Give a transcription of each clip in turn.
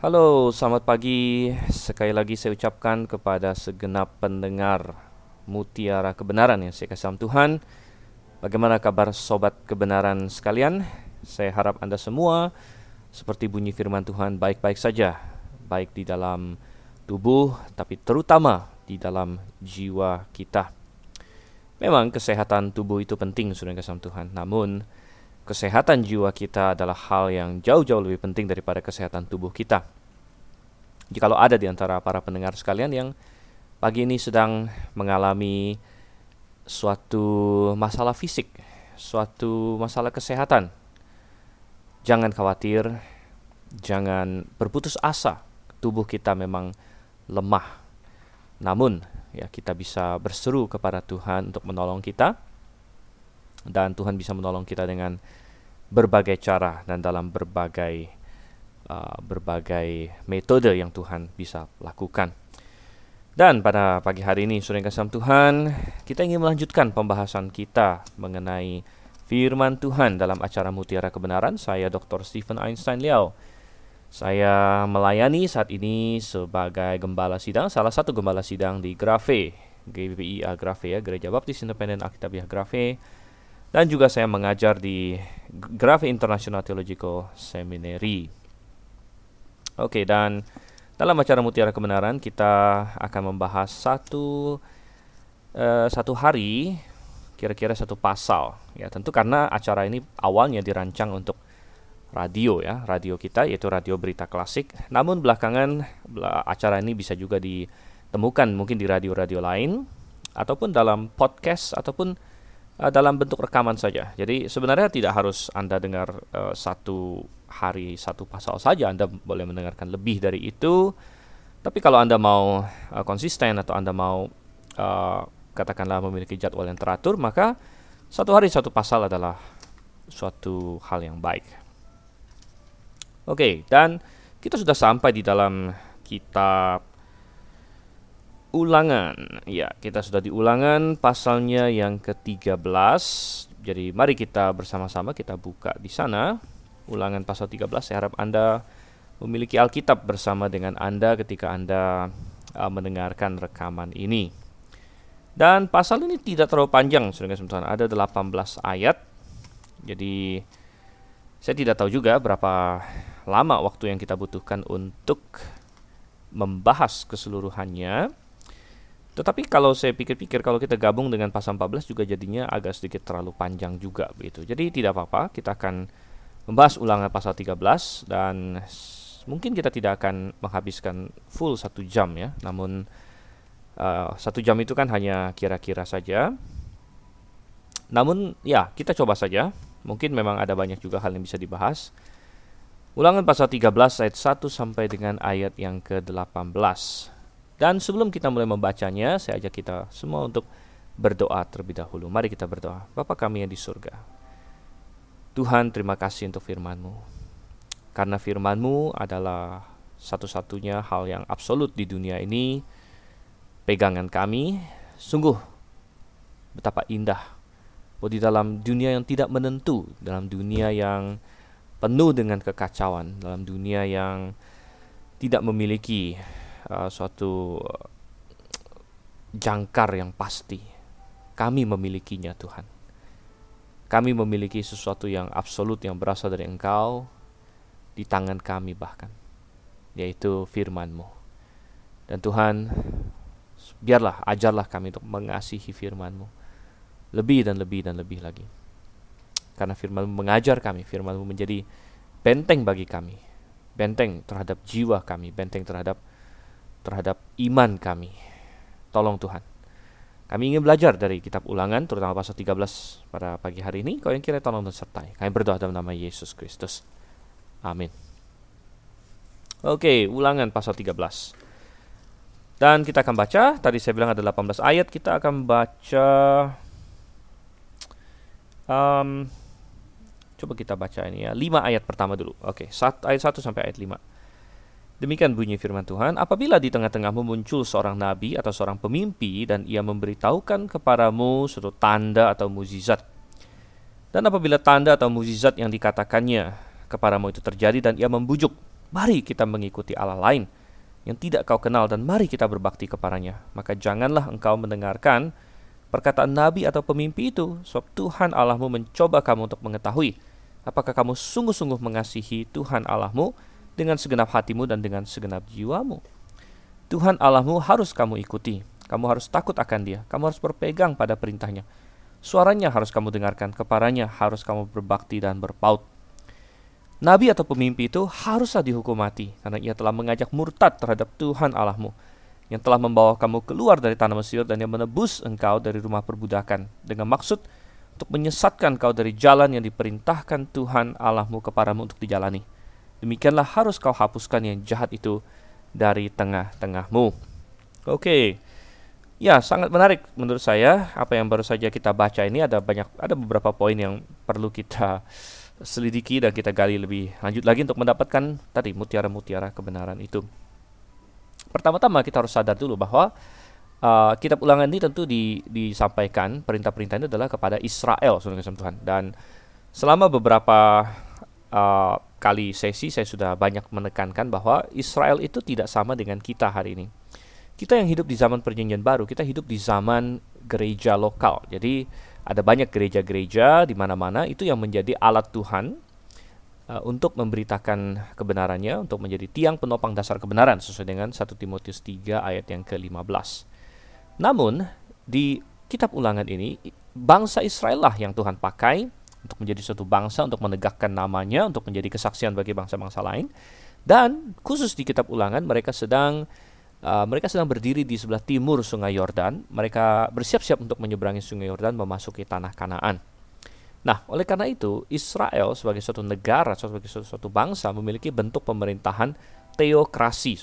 Halo, selamat pagi. Sekali lagi saya ucapkan kepada segenap pendengar Mutiara Kebenaran yang saya kasih Tuhan. Bagaimana kabar sobat kebenaran sekalian? Saya harap Anda semua seperti bunyi firman Tuhan baik-baik saja, baik di dalam tubuh tapi terutama di dalam jiwa kita. Memang kesehatan tubuh itu penting, sudah kasih Tuhan. Namun kesehatan jiwa kita adalah hal yang jauh-jauh lebih penting daripada kesehatan tubuh kita. Jikalau ada di antara para pendengar sekalian yang pagi ini sedang mengalami suatu masalah fisik, suatu masalah kesehatan, jangan khawatir, jangan berputus asa. Tubuh kita memang lemah. Namun, ya kita bisa berseru kepada Tuhan untuk menolong kita dan Tuhan bisa menolong kita dengan berbagai cara dan dalam berbagai uh, berbagai metode yang Tuhan bisa lakukan. Dan pada pagi hari ini, Surya Kasam Tuhan, kita ingin melanjutkan pembahasan kita mengenai firman Tuhan dalam acara Mutiara Kebenaran. Saya Dr. Stephen Einstein Liao. Saya melayani saat ini sebagai gembala sidang, salah satu gembala sidang di Grafe, GBIA Grafe ya, Gereja Baptis Independen Alkitabiah Grafe dan juga saya mengajar di Grafe International Theological Seminary. Oke, dan dalam acara Mutiara Kebenaran kita akan membahas satu uh, satu hari kira-kira satu pasal ya tentu karena acara ini awalnya dirancang untuk radio ya radio kita yaitu radio berita klasik namun belakangan acara ini bisa juga ditemukan mungkin di radio-radio lain ataupun dalam podcast ataupun uh, dalam bentuk rekaman saja. Jadi sebenarnya tidak harus Anda dengar uh, satu hari satu pasal saja, Anda boleh mendengarkan lebih dari itu. Tapi kalau Anda mau uh, konsisten atau Anda mau uh, katakanlah memiliki jadwal yang teratur, maka satu hari satu pasal adalah suatu hal yang baik. Oke, okay, dan kita sudah sampai di dalam kitab ulangan. Ya, kita sudah di ulangan pasalnya yang ke-13. Jadi mari kita bersama-sama kita buka di sana. Ulangan pasal 13. Saya harap Anda memiliki Alkitab bersama dengan Anda ketika Anda uh, mendengarkan rekaman ini. Dan pasal ini tidak terlalu panjang, saudara teman Ada 18 ayat. Jadi saya tidak tahu juga berapa lama waktu yang kita butuhkan untuk membahas keseluruhannya. Tetapi kalau saya pikir-pikir kalau kita gabung dengan pasal 14 juga jadinya agak sedikit terlalu panjang juga begitu. Jadi tidak apa-apa, kita akan membahas ulangan pasal 13 dan mungkin kita tidak akan menghabiskan full satu jam ya. Namun uh, satu jam itu kan hanya kira-kira saja. Namun ya kita coba saja. Mungkin memang ada banyak juga hal yang bisa dibahas. Ulangan pasal 13 ayat 1 sampai dengan ayat yang ke-18. Dan sebelum kita mulai membacanya, saya ajak kita semua untuk berdoa terlebih dahulu. Mari kita berdoa. Bapa kami yang di surga. Tuhan terima kasih untuk firman-Mu. Karena firman-Mu adalah satu-satunya hal yang absolut di dunia ini. Pegangan kami, sungguh betapa indah. Bahwa di dalam dunia yang tidak menentu, dalam dunia yang penuh dengan kekacauan, dalam dunia yang tidak memiliki uh, suatu jangkar yang pasti. Kami memilikinya Tuhan. Kami memiliki sesuatu yang absolut yang berasal dari Engkau di tangan kami bahkan, yaitu firman-Mu. Dan Tuhan, biarlah ajarlah kami untuk mengasihi firman-Mu lebih dan lebih dan lebih lagi. Karena firman-Mu mengajar kami, firman-Mu menjadi benteng bagi kami, benteng terhadap jiwa kami, benteng terhadap terhadap iman kami. Tolong Tuhan. Kami ingin belajar dari kitab ulangan, terutama pasal 13 pada pagi hari ini. Kau yang kira tolong dan sertai. Kami berdoa dalam nama Yesus Kristus. Amin. Oke, ulangan pasal 13. Dan kita akan baca, tadi saya bilang ada 18 ayat, kita akan baca um, coba kita baca ini ya, 5 ayat pertama dulu. Oke, ayat 1 sampai ayat 5. Demikian bunyi firman Tuhan, apabila di tengah-tengahmu muncul seorang nabi atau seorang pemimpi dan ia memberitahukan kepadamu suatu tanda atau muzizat. Dan apabila tanda atau muzizat yang dikatakannya kepadamu itu terjadi dan ia membujuk Mari kita mengikuti Allah lain yang tidak kau kenal dan mari kita berbakti kepadanya. Maka janganlah engkau mendengarkan perkataan nabi atau pemimpi itu, sebab Tuhan Allahmu mencoba kamu untuk mengetahui apakah kamu sungguh-sungguh mengasihi Tuhan Allahmu dengan segenap hatimu dan dengan segenap jiwamu. Tuhan Allahmu harus kamu ikuti. Kamu harus takut akan dia. Kamu harus berpegang pada perintahnya. Suaranya harus kamu dengarkan, kepadanya harus kamu berbakti dan berpaut. Nabi atau pemimpi itu haruslah dihukum mati karena ia telah mengajak murtad terhadap Tuhan Allahmu yang telah membawa kamu keluar dari tanah Mesir dan yang menebus engkau dari rumah perbudakan dengan maksud untuk menyesatkan kau dari jalan yang diperintahkan Tuhan Allahmu kepadamu untuk dijalani. Demikianlah harus kau hapuskan yang jahat itu dari tengah-tengahmu. Oke. Okay. Ya, sangat menarik menurut saya apa yang baru saja kita baca ini ada banyak ada beberapa poin yang perlu kita selidiki dan kita gali lebih lanjut lagi untuk mendapatkan tadi mutiara-mutiara kebenaran itu. Pertama-tama kita harus sadar dulu bahwa uh, kitab ulangan ini tentu di, disampaikan perintah-perintah ini adalah kepada Israel, Tuhan. Dan selama beberapa uh, kali sesi saya sudah banyak menekankan bahwa Israel itu tidak sama dengan kita hari ini. Kita yang hidup di zaman perjanjian baru, kita hidup di zaman gereja lokal. Jadi ada banyak gereja-gereja di mana-mana itu yang menjadi alat Tuhan uh, untuk memberitakan kebenarannya, untuk menjadi tiang penopang dasar kebenaran sesuai dengan 1 Timotius 3 ayat yang ke-15. Namun di kitab ulangan ini bangsa Israel lah yang Tuhan pakai untuk menjadi suatu bangsa untuk menegakkan namanya, untuk menjadi kesaksian bagi bangsa-bangsa lain. Dan khusus di kitab ulangan mereka sedang Uh, mereka sedang berdiri di sebelah timur Sungai Yordan. Mereka bersiap-siap untuk menyeberangi Sungai Yordan memasuki tanah Kanaan. Nah, oleh karena itu, Israel sebagai suatu negara, sebagai suatu, suatu bangsa memiliki bentuk pemerintahan teokrasi.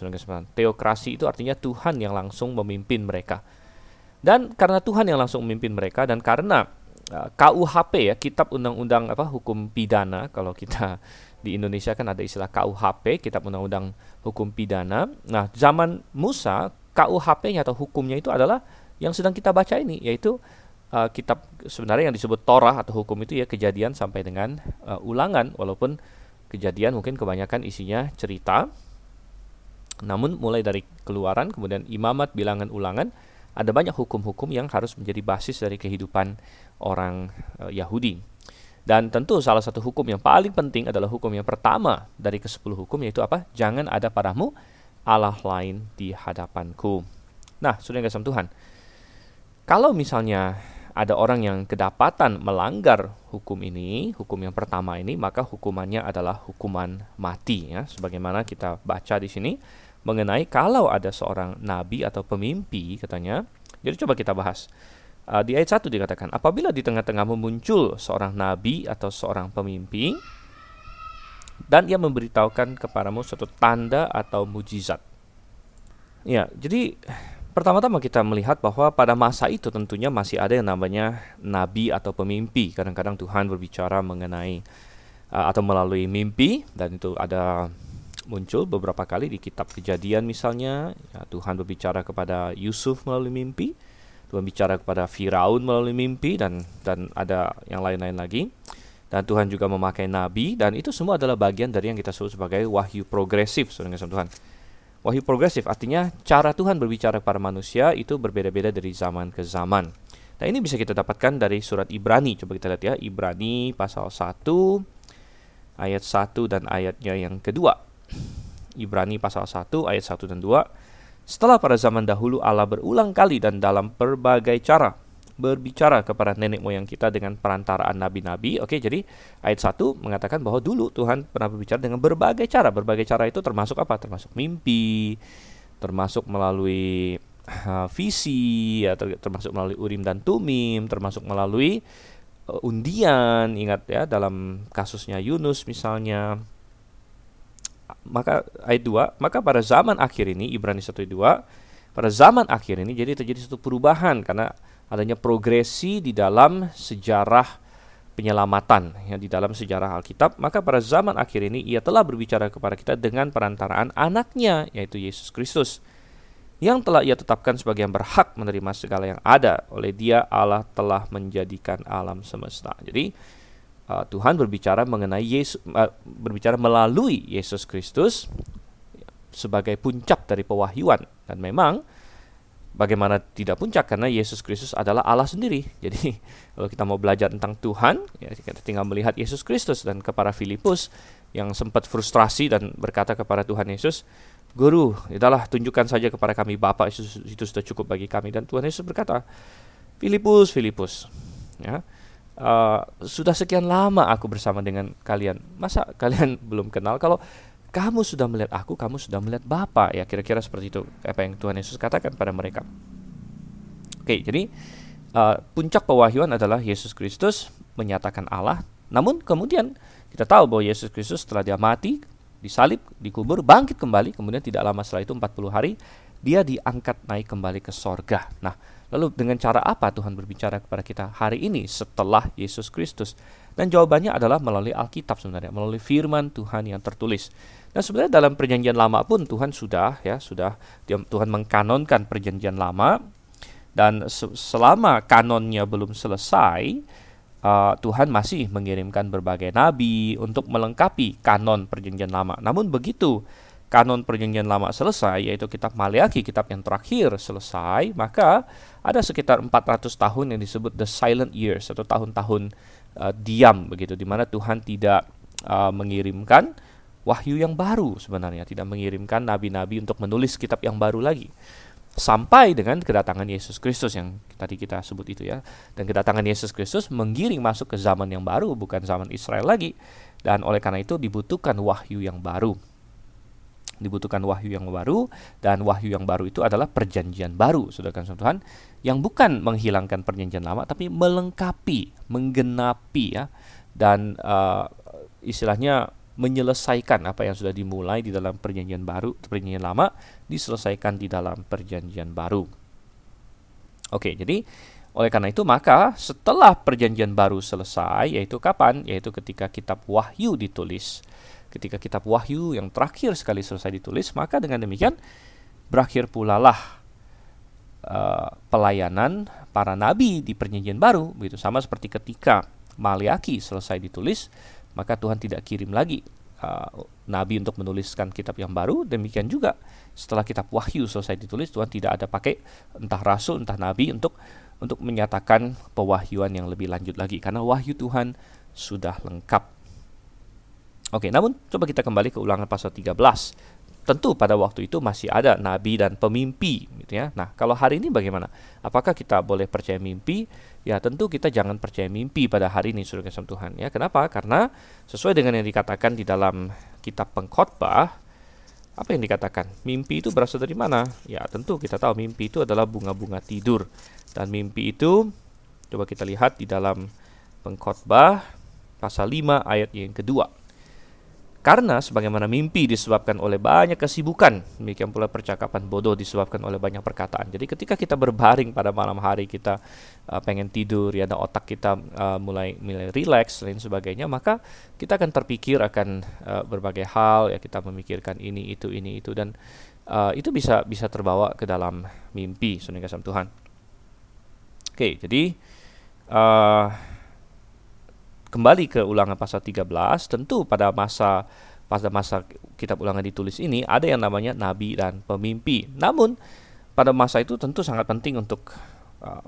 Teokrasi itu artinya Tuhan yang langsung memimpin mereka. Dan karena Tuhan yang langsung memimpin mereka dan karena uh, KUHP ya, Kitab Undang-Undang apa Hukum Pidana kalau kita di Indonesia kan ada istilah KUHP, Kitab Undang-Undang Hukum Pidana. Nah, zaman Musa, KUHP-nya atau hukumnya itu adalah yang sedang kita baca ini, yaitu uh, kitab sebenarnya yang disebut Torah atau hukum itu ya kejadian sampai dengan uh, ulangan, walaupun kejadian mungkin kebanyakan isinya cerita. Namun mulai dari keluaran, kemudian imamat, bilangan, ulangan, ada banyak hukum-hukum yang harus menjadi basis dari kehidupan orang uh, Yahudi. Dan tentu salah satu hukum yang paling penting adalah hukum yang pertama dari ke sepuluh hukum yaitu apa? Jangan ada padamu Allah lain di hadapanku. Nah, sudah kasih Tuhan. Kalau misalnya ada orang yang kedapatan melanggar hukum ini, hukum yang pertama ini, maka hukumannya adalah hukuman mati ya, sebagaimana kita baca di sini mengenai kalau ada seorang nabi atau pemimpi katanya. Jadi coba kita bahas. Uh, di ayat 1 dikatakan, apabila di tengah-tengahmu muncul seorang nabi atau seorang pemimpi, dan ia memberitahukan kepadamu suatu tanda atau mujizat. Ya, jadi pertama-tama kita melihat bahwa pada masa itu tentunya masih ada yang namanya nabi atau pemimpi. Kadang-kadang Tuhan berbicara mengenai uh, atau melalui mimpi dan itu ada muncul beberapa kali di kitab Kejadian misalnya, ya, Tuhan berbicara kepada Yusuf melalui mimpi Tuhan bicara kepada Firaun melalui mimpi dan dan ada yang lain-lain lagi. Dan Tuhan juga memakai nabi dan itu semua adalah bagian dari yang kita sebut sebagai wahyu progresif, saudara Tuhan. Wahyu progresif artinya cara Tuhan berbicara kepada manusia itu berbeda-beda dari zaman ke zaman. Nah ini bisa kita dapatkan dari surat Ibrani. Coba kita lihat ya, Ibrani pasal 1 ayat 1 dan ayatnya yang kedua. Ibrani pasal 1 ayat 1 dan 2 setelah pada zaman dahulu Allah berulang kali dan dalam berbagai cara berbicara kepada nenek moyang kita dengan perantaraan nabi-nabi. Oke, jadi ayat 1 mengatakan bahwa dulu Tuhan pernah berbicara dengan berbagai cara. Berbagai cara itu termasuk apa? Termasuk mimpi, termasuk melalui uh, visi, ya, ter termasuk melalui urim dan tumim, termasuk melalui uh, undian. Ingat ya dalam kasusnya Yunus misalnya maka ayat 2, maka pada zaman akhir ini Ibrani 1 ayat 2, pada zaman akhir ini jadi terjadi satu perubahan karena adanya progresi di dalam sejarah penyelamatan ya di dalam sejarah Alkitab, maka pada zaman akhir ini ia telah berbicara kepada kita dengan perantaraan anaknya yaitu Yesus Kristus yang telah ia tetapkan sebagai yang berhak menerima segala yang ada oleh dia Allah telah menjadikan alam semesta. Jadi uh, Tuhan berbicara mengenai Yesus uh, berbicara melalui Yesus Kristus sebagai puncak dari pewahyuan dan memang bagaimana tidak puncak karena Yesus Kristus adalah Allah sendiri. Jadi kalau kita mau belajar tentang Tuhan, ya kita tinggal melihat Yesus Kristus dan kepada Filipus yang sempat frustrasi dan berkata kepada Tuhan Yesus, "Guru, itulah tunjukkan saja kepada kami Bapa itu, sudah cukup bagi kami." Dan Tuhan Yesus berkata, "Filipus, Filipus, ya, uh, sudah sekian lama aku bersama dengan kalian. Masa kalian belum kenal? Kalau kamu sudah melihat aku, kamu sudah melihat Bapa. Ya kira-kira seperti itu apa yang Tuhan Yesus katakan pada mereka. Oke, jadi uh, puncak pewahyuan adalah Yesus Kristus menyatakan Allah. Namun kemudian kita tahu bahwa Yesus Kristus setelah dia mati, disalib, dikubur, bangkit kembali, kemudian tidak lama setelah itu 40 hari dia diangkat naik kembali ke sorga. Nah, Lalu dengan cara apa Tuhan berbicara kepada kita hari ini setelah Yesus Kristus? Dan jawabannya adalah melalui Alkitab sebenarnya, melalui firman Tuhan yang tertulis. Dan sebenarnya dalam perjanjian lama pun Tuhan sudah ya sudah Tuhan mengkanonkan perjanjian lama dan selama kanonnya belum selesai uh, Tuhan masih mengirimkan berbagai nabi untuk melengkapi kanon perjanjian lama. Namun begitu kanon perjanjian lama selesai, yaitu kitab Maleakhi, kitab yang terakhir selesai, maka ada sekitar 400 tahun yang disebut the silent years atau tahun-tahun uh, diam begitu di mana Tuhan tidak uh, mengirimkan wahyu yang baru sebenarnya, tidak mengirimkan nabi-nabi untuk menulis kitab yang baru lagi. Sampai dengan kedatangan Yesus Kristus yang tadi kita sebut itu ya. Dan kedatangan Yesus Kristus menggiring masuk ke zaman yang baru, bukan zaman Israel lagi. Dan oleh karena itu dibutuhkan wahyu yang baru dibutuhkan wahyu yang baru dan wahyu yang baru itu adalah perjanjian baru saudara Tuhan yang bukan menghilangkan perjanjian lama tapi melengkapi menggenapi ya. Dan uh, istilahnya menyelesaikan apa yang sudah dimulai di dalam perjanjian baru perjanjian lama diselesaikan di dalam perjanjian baru. Oke jadi oleh karena itu maka setelah perjanjian baru selesai yaitu kapan? Yaitu ketika kitab wahyu ditulis ketika kitab Wahyu yang terakhir sekali selesai ditulis, maka dengan demikian berakhir pula lah uh, pelayanan para nabi di perjanjian baru, begitu. Sama seperti ketika Maliaki selesai ditulis, maka Tuhan tidak kirim lagi uh, nabi untuk menuliskan kitab yang baru. Demikian juga setelah kitab Wahyu selesai ditulis, Tuhan tidak ada pakai entah rasul, entah nabi untuk untuk menyatakan pewahyuan yang lebih lanjut lagi. Karena wahyu Tuhan sudah lengkap Oke, namun coba kita kembali ke ulangan pasal 13. Tentu pada waktu itu masih ada nabi dan pemimpi gitu ya. Nah, kalau hari ini bagaimana? Apakah kita boleh percaya mimpi? Ya, tentu kita jangan percaya mimpi pada hari ini Saudara kasih Tuhan ya. Kenapa? Karena sesuai dengan yang dikatakan di dalam kitab Pengkhotbah apa yang dikatakan? Mimpi itu berasal dari mana? Ya, tentu kita tahu mimpi itu adalah bunga-bunga tidur. Dan mimpi itu coba kita lihat di dalam Pengkhotbah pasal 5 ayat yang kedua. Karena sebagaimana mimpi disebabkan oleh banyak kesibukan, demikian pula percakapan bodoh disebabkan oleh banyak perkataan. Jadi ketika kita berbaring pada malam hari kita uh, pengen tidur ya, dan otak kita uh, mulai mulai rileks dan sebagainya, maka kita akan terpikir akan uh, berbagai hal ya kita memikirkan ini itu ini itu dan uh, itu bisa bisa terbawa ke dalam mimpi saudara Tuhan. Oke, jadi uh, kembali ke ulangan pasal 13 tentu pada masa pada masa kitab ulangan ditulis ini ada yang namanya nabi dan pemimpi. Namun pada masa itu tentu sangat penting untuk uh,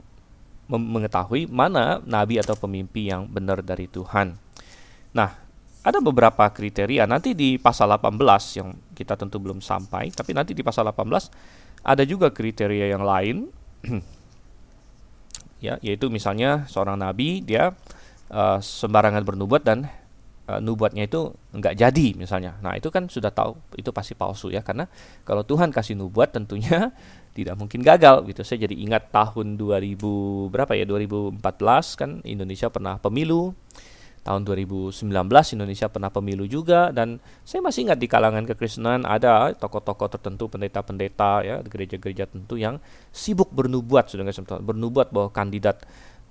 mengetahui mana nabi atau pemimpi yang benar dari Tuhan. Nah ada beberapa kriteria. Nanti di pasal 18 yang kita tentu belum sampai tapi nanti di pasal 18 ada juga kriteria yang lain. Ya yaitu misalnya seorang nabi dia uh, sembarangan bernubuat dan uh, nubuatnya itu enggak jadi misalnya. Nah, itu kan sudah tahu itu pasti palsu ya karena kalau Tuhan kasih nubuat tentunya tidak mungkin gagal gitu. Saya jadi ingat tahun 2000 berapa ya? 2014 kan Indonesia pernah pemilu. Tahun 2019 Indonesia pernah pemilu juga dan saya masih ingat di kalangan kekristenan ada tokoh-tokoh tertentu pendeta-pendeta ya gereja-gereja tentu yang sibuk bernubuat sudah bernubuat bahwa kandidat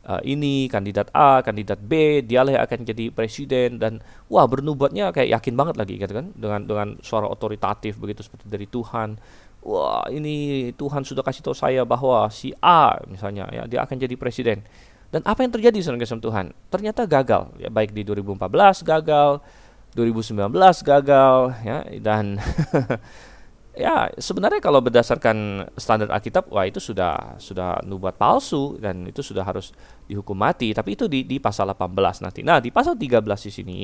uh, ini kandidat A, kandidat B, dialah yang akan jadi presiden dan wah bernubuatnya kayak yakin banget lagi gitu kan dengan dengan suara otoritatif begitu seperti dari Tuhan. Wah, ini Tuhan sudah kasih tahu saya bahwa si A misalnya ya dia akan jadi presiden. Dan apa yang terjadi saudara kasih Tuhan? Ternyata gagal, ya baik di 2014 gagal, 2019 gagal, ya dan ya sebenarnya kalau berdasarkan standar Alkitab wah itu sudah sudah nubuat palsu dan itu sudah harus dihukum mati. Tapi itu di, di pasal 18 nanti. Nah di pasal 13 di sini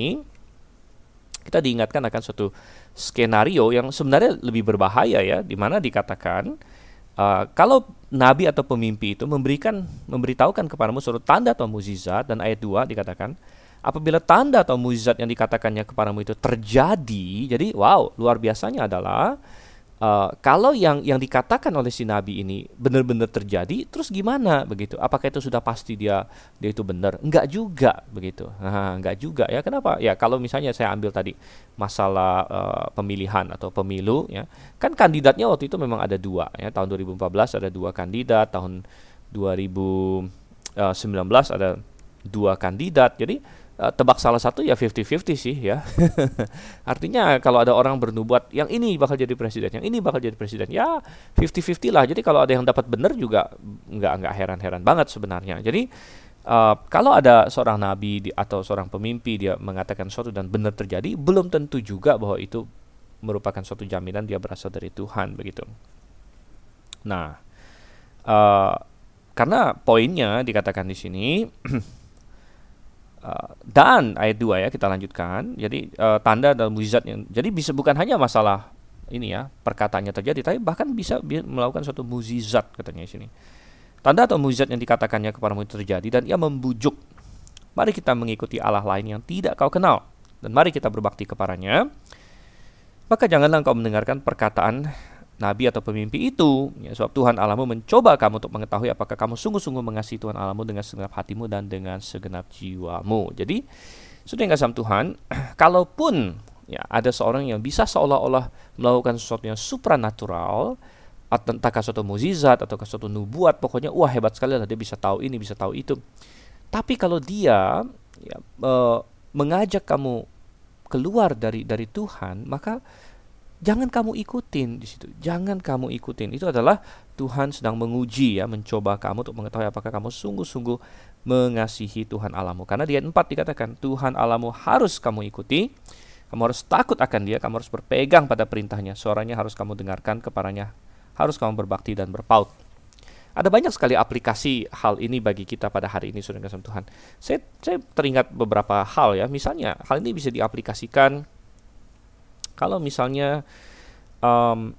kita diingatkan akan suatu skenario yang sebenarnya lebih berbahaya ya di mana dikatakan uh, kalau nabi atau pemimpi itu memberikan memberitahukan kepadamu suatu tanda atau mukjizat dan ayat 2 dikatakan apabila tanda atau mukjizat yang dikatakannya kepadamu itu terjadi jadi wow luar biasanya adalah Uh, kalau yang yang dikatakan oleh si nabi ini benar-benar terjadi, terus gimana begitu? Apakah itu sudah pasti dia dia itu benar? Enggak juga begitu. Nah, enggak juga ya. Kenapa? Ya kalau misalnya saya ambil tadi masalah uh, pemilihan atau pemilu ya, kan kandidatnya waktu itu memang ada dua ya. Tahun 2014 ada dua kandidat, tahun 2019 eh, ada dua kandidat. Jadi uh, tebak salah satu ya 50-50 sih ya. Artinya kalau ada orang bernubuat yang ini bakal jadi presiden, yang ini bakal jadi presiden, ya 50-50 lah. Jadi kalau ada yang dapat benar juga nggak nggak heran-heran banget sebenarnya. Jadi uh, kalau ada seorang nabi di, atau seorang pemimpi dia mengatakan sesuatu dan benar terjadi, belum tentu juga bahwa itu merupakan suatu jaminan dia berasal dari Tuhan begitu. Nah, uh, karena poinnya dikatakan di sini Uh, dan ayat 2 ya kita lanjutkan. Jadi uh, tanda dan mujizat yang jadi bisa bukan hanya masalah ini ya perkataannya terjadi, tapi bahkan bisa melakukan suatu mujizat katanya di sini. Tanda atau mujizat yang dikatakannya kepadamu itu terjadi dan ia membujuk. Mari kita mengikuti Allah lain yang tidak kau kenal dan mari kita berbakti kepadanya. Maka janganlah engkau mendengarkan perkataan nabi atau pemimpi itu. Ya, sebab Tuhan Allahmu mencoba kamu untuk mengetahui apakah kamu sungguh-sungguh mengasihi Tuhan Allahmu dengan segenap hatimu dan dengan segenap jiwamu. Jadi, sudah yang kasih Tuhan, kalaupun ya ada seorang yang bisa seolah-olah melakukan sesuatu yang supranatural, entahkah suatu mukjizat atau suatu nubuat, pokoknya wah hebat sekali lah dia bisa tahu ini, bisa tahu itu. Tapi kalau dia ya, e, mengajak kamu keluar dari dari Tuhan, maka jangan kamu ikutin di situ. Jangan kamu ikutin. Itu adalah Tuhan sedang menguji ya, mencoba kamu untuk mengetahui apakah kamu sungguh-sungguh mengasihi Tuhan Allahmu. Karena di ayat 4 dikatakan Tuhan Allahmu harus kamu ikuti. Kamu harus takut akan dia, kamu harus berpegang pada perintahnya. Suaranya harus kamu dengarkan kepadanya. Harus kamu berbakti dan berpaut. Ada banyak sekali aplikasi hal ini bagi kita pada hari ini, saudara Tuhan. Saya, saya teringat beberapa hal ya. Misalnya, hal ini bisa diaplikasikan kalau misalnya um,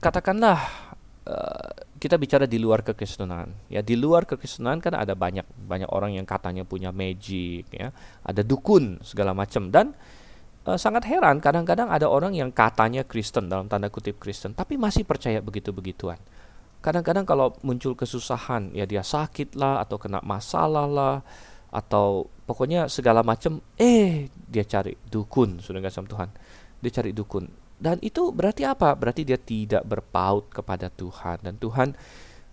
katakanlah uh, kita bicara di luar kekristenan, ya di luar kekristenan kan ada banyak banyak orang yang katanya punya magic, ya. Ada dukun segala macam. Dan uh, sangat heran kadang-kadang ada orang yang katanya Kristen dalam tanda kutip Kristen tapi masih percaya begitu-begituan. Kadang-kadang kalau muncul kesusahan ya dia sakit lah atau kena masalah lah atau pokoknya segala macam eh dia cari dukun sudah nggak sama Tuhan dia cari dukun. Dan itu berarti apa? Berarti dia tidak berpaut kepada Tuhan dan Tuhan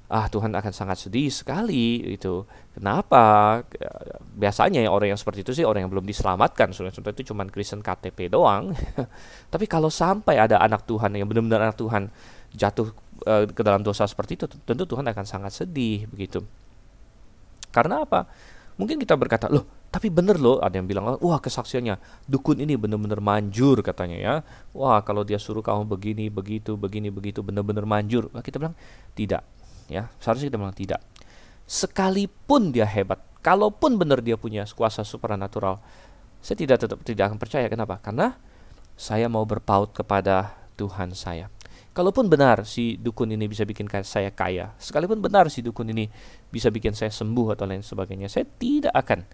ah Tuhan akan sangat sedih sekali itu. Kenapa? Biasanya ya orang yang seperti itu sih orang yang belum diselamatkan. Saudara itu cuma Kristen KTP doang. Tapi kalau sampai ada anak Tuhan yang benar-benar anak Tuhan jatuh uh, ke dalam dosa seperti itu, tentu Tuhan akan sangat sedih begitu. Karena apa? Mungkin kita berkata, loh tapi bener loh ada yang bilang, wah kesaksiannya dukun ini bener-bener manjur katanya ya. Wah kalau dia suruh kamu begini, begitu, begini, begitu, bener-bener manjur. Nah, kita bilang tidak. ya Seharusnya kita bilang tidak. Sekalipun dia hebat, kalaupun benar dia punya kuasa supernatural, saya tidak tetap tidak akan percaya. Kenapa? Karena saya mau berpaut kepada Tuhan saya. Kalaupun benar si dukun ini bisa bikin saya kaya, sekalipun benar si dukun ini bisa bikin saya sembuh atau lain sebagainya, saya tidak akan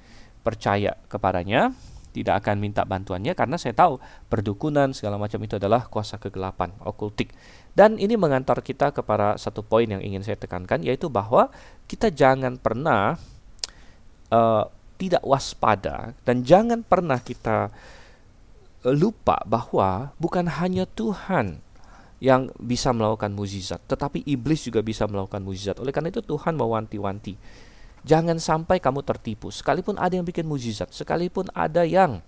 percaya kepadanya, tidak akan minta bantuannya karena saya tahu perdukunan segala macam itu adalah kuasa kegelapan, okultik. Dan ini mengantar kita kepada satu poin yang ingin saya tekankan yaitu bahwa kita jangan pernah uh, tidak waspada dan jangan pernah kita lupa bahwa bukan hanya Tuhan yang bisa melakukan mukjizat, tetapi iblis juga bisa melakukan mukjizat. Oleh karena itu Tuhan mewanti-wanti. Jangan sampai kamu tertipu. Sekalipun ada yang bikin mukjizat, sekalipun ada yang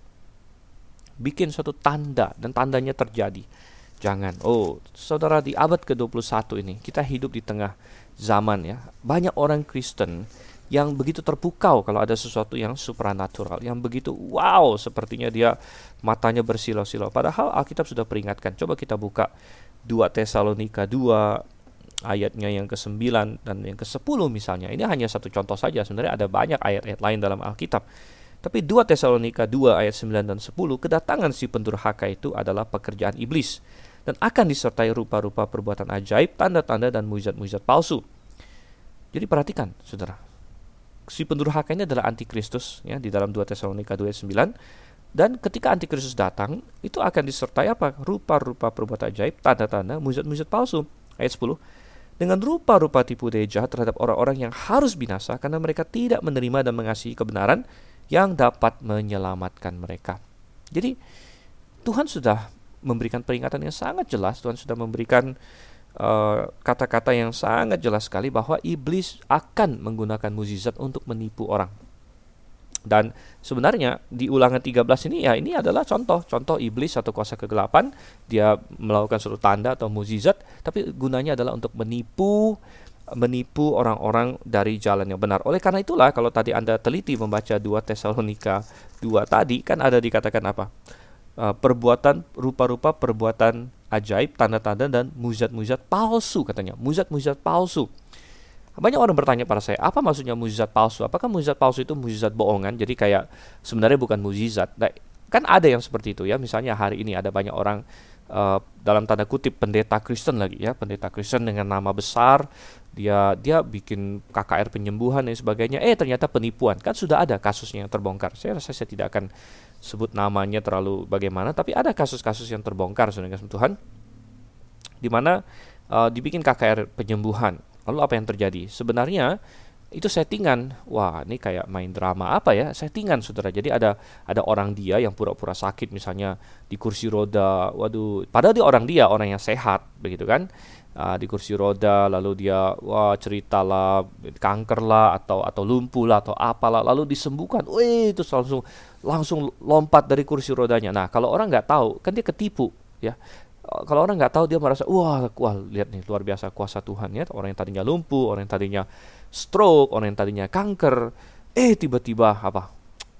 bikin suatu tanda dan tandanya terjadi. Jangan. Oh, saudara di abad ke-21 ini kita hidup di tengah zaman ya. Banyak orang Kristen yang begitu terpukau kalau ada sesuatu yang supranatural, yang begitu wow, sepertinya dia matanya bersilau-silau. Padahal Alkitab sudah peringatkan. Coba kita buka 2 Tesalonika 2 ayatnya yang ke-9 dan yang ke-10 misalnya. Ini hanya satu contoh saja. Sebenarnya ada banyak ayat-ayat lain dalam Alkitab. Tapi 2 Tesalonika 2 ayat 9 dan 10, kedatangan si pendurhaka itu adalah pekerjaan iblis dan akan disertai rupa-rupa perbuatan ajaib, tanda-tanda dan mujizat-mujizat palsu. Jadi perhatikan, Saudara si pendurhaka ini adalah antikristus ya di dalam 2 Tesalonika 2 ayat 9 dan ketika antikristus datang itu akan disertai apa rupa-rupa perbuatan ajaib tanda-tanda mujizat-mujizat palsu ayat 10 dengan rupa-rupa tipu daya jahat terhadap orang-orang yang harus binasa karena mereka tidak menerima dan mengasihi kebenaran yang dapat menyelamatkan mereka. Jadi Tuhan sudah memberikan peringatan yang sangat jelas, Tuhan sudah memberikan Eh, kata-kata uh, yang sangat jelas sekali bahwa iblis akan menggunakan mukjizat untuk menipu orang. Dan sebenarnya di ulangan 13 ini ya ini adalah contoh contoh iblis atau kuasa kegelapan dia melakukan suatu tanda atau mukjizat tapi gunanya adalah untuk menipu menipu orang-orang dari jalan yang benar. Oleh karena itulah kalau tadi Anda teliti membaca 2 Tesalonika 2 tadi kan ada dikatakan apa? Uh, perbuatan rupa-rupa perbuatan ajaib, tanda-tanda dan mujizat-mujizat palsu katanya. Mujizat-mujizat palsu. Banyak orang bertanya pada saya, apa maksudnya mujizat palsu? Apakah mujizat palsu itu mujizat bohongan? Jadi kayak sebenarnya bukan mujizat. Nah, kan ada yang seperti itu ya. Misalnya hari ini ada banyak orang uh, dalam tanda kutip pendeta Kristen lagi ya, pendeta Kristen dengan nama besar, dia dia bikin KKR penyembuhan dan sebagainya. Eh ternyata penipuan. Kan sudah ada kasusnya yang terbongkar. Saya rasa saya tidak akan sebut namanya terlalu bagaimana, tapi ada kasus-kasus yang terbongkar saudara Tuhan, di mana uh, dibikin KKR penyembuhan. Lalu apa yang terjadi? Sebenarnya itu settingan. Wah, ini kayak main drama apa ya? Settingan, saudara. Jadi ada ada orang dia yang pura-pura sakit, misalnya di kursi roda. Waduh, padahal dia orang dia, orang yang sehat, begitu kan? uh, di kursi roda lalu dia wah cerita lah kanker lah atau atau lumpuh lah atau apalah lalu disembuhkan wih itu langsung langsung lompat dari kursi rodanya nah kalau orang nggak tahu kan dia ketipu ya kalau orang nggak tahu dia merasa wah wah lihat nih luar biasa kuasa Tuhan ya. Orang yang tadinya lumpuh orang yang tadinya stroke orang yang tadinya kanker eh tiba-tiba apa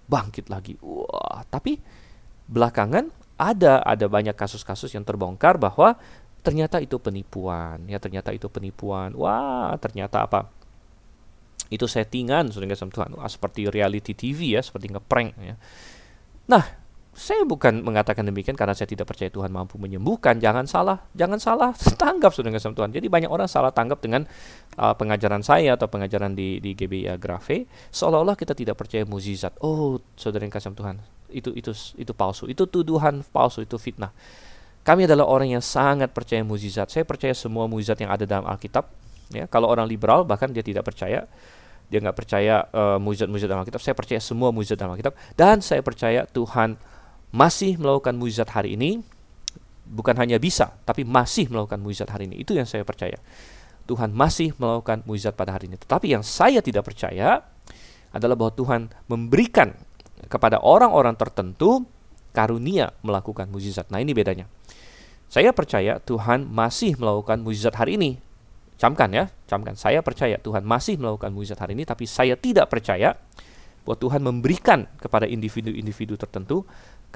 bangkit lagi. Wah tapi belakangan ada ada banyak kasus-kasus yang terbongkar bahwa ternyata itu penipuan ya ternyata itu penipuan. Wah ternyata apa itu settingan sudah nggak Tuhan. Wah, seperti reality TV ya seperti ngeprank ya. Nah saya bukan mengatakan demikian karena saya tidak percaya Tuhan mampu menyembuhkan. Jangan salah jangan salah tanggap sudah nggak Tuhan jadi banyak orang salah tanggap dengan uh, pengajaran saya atau pengajaran di di GBI Grafe seolah-olah kita tidak percaya mukjizat oh saudara yang kasih Tuhan itu itu itu palsu. Itu tuduhan palsu itu fitnah. Kami adalah orang yang sangat percaya mukjizat. Saya percaya semua mukjizat yang ada dalam Alkitab. Ya, kalau orang liberal bahkan dia tidak percaya, dia nggak percaya uh, mukjizat-mukjizat dalam Alkitab. Saya percaya semua mukjizat dalam Alkitab. Dan saya percaya Tuhan masih melakukan mukjizat hari ini. Bukan hanya bisa, tapi masih melakukan mukjizat hari ini. Itu yang saya percaya. Tuhan masih melakukan mukjizat pada hari ini. Tetapi yang saya tidak percaya adalah bahwa Tuhan memberikan kepada orang-orang tertentu karunia melakukan mukjizat. Nah, ini bedanya. Saya percaya Tuhan masih melakukan mujizat hari ini. Camkan ya, camkan. Saya percaya Tuhan masih melakukan mujizat hari ini, tapi saya tidak percaya bahwa Tuhan memberikan kepada individu-individu tertentu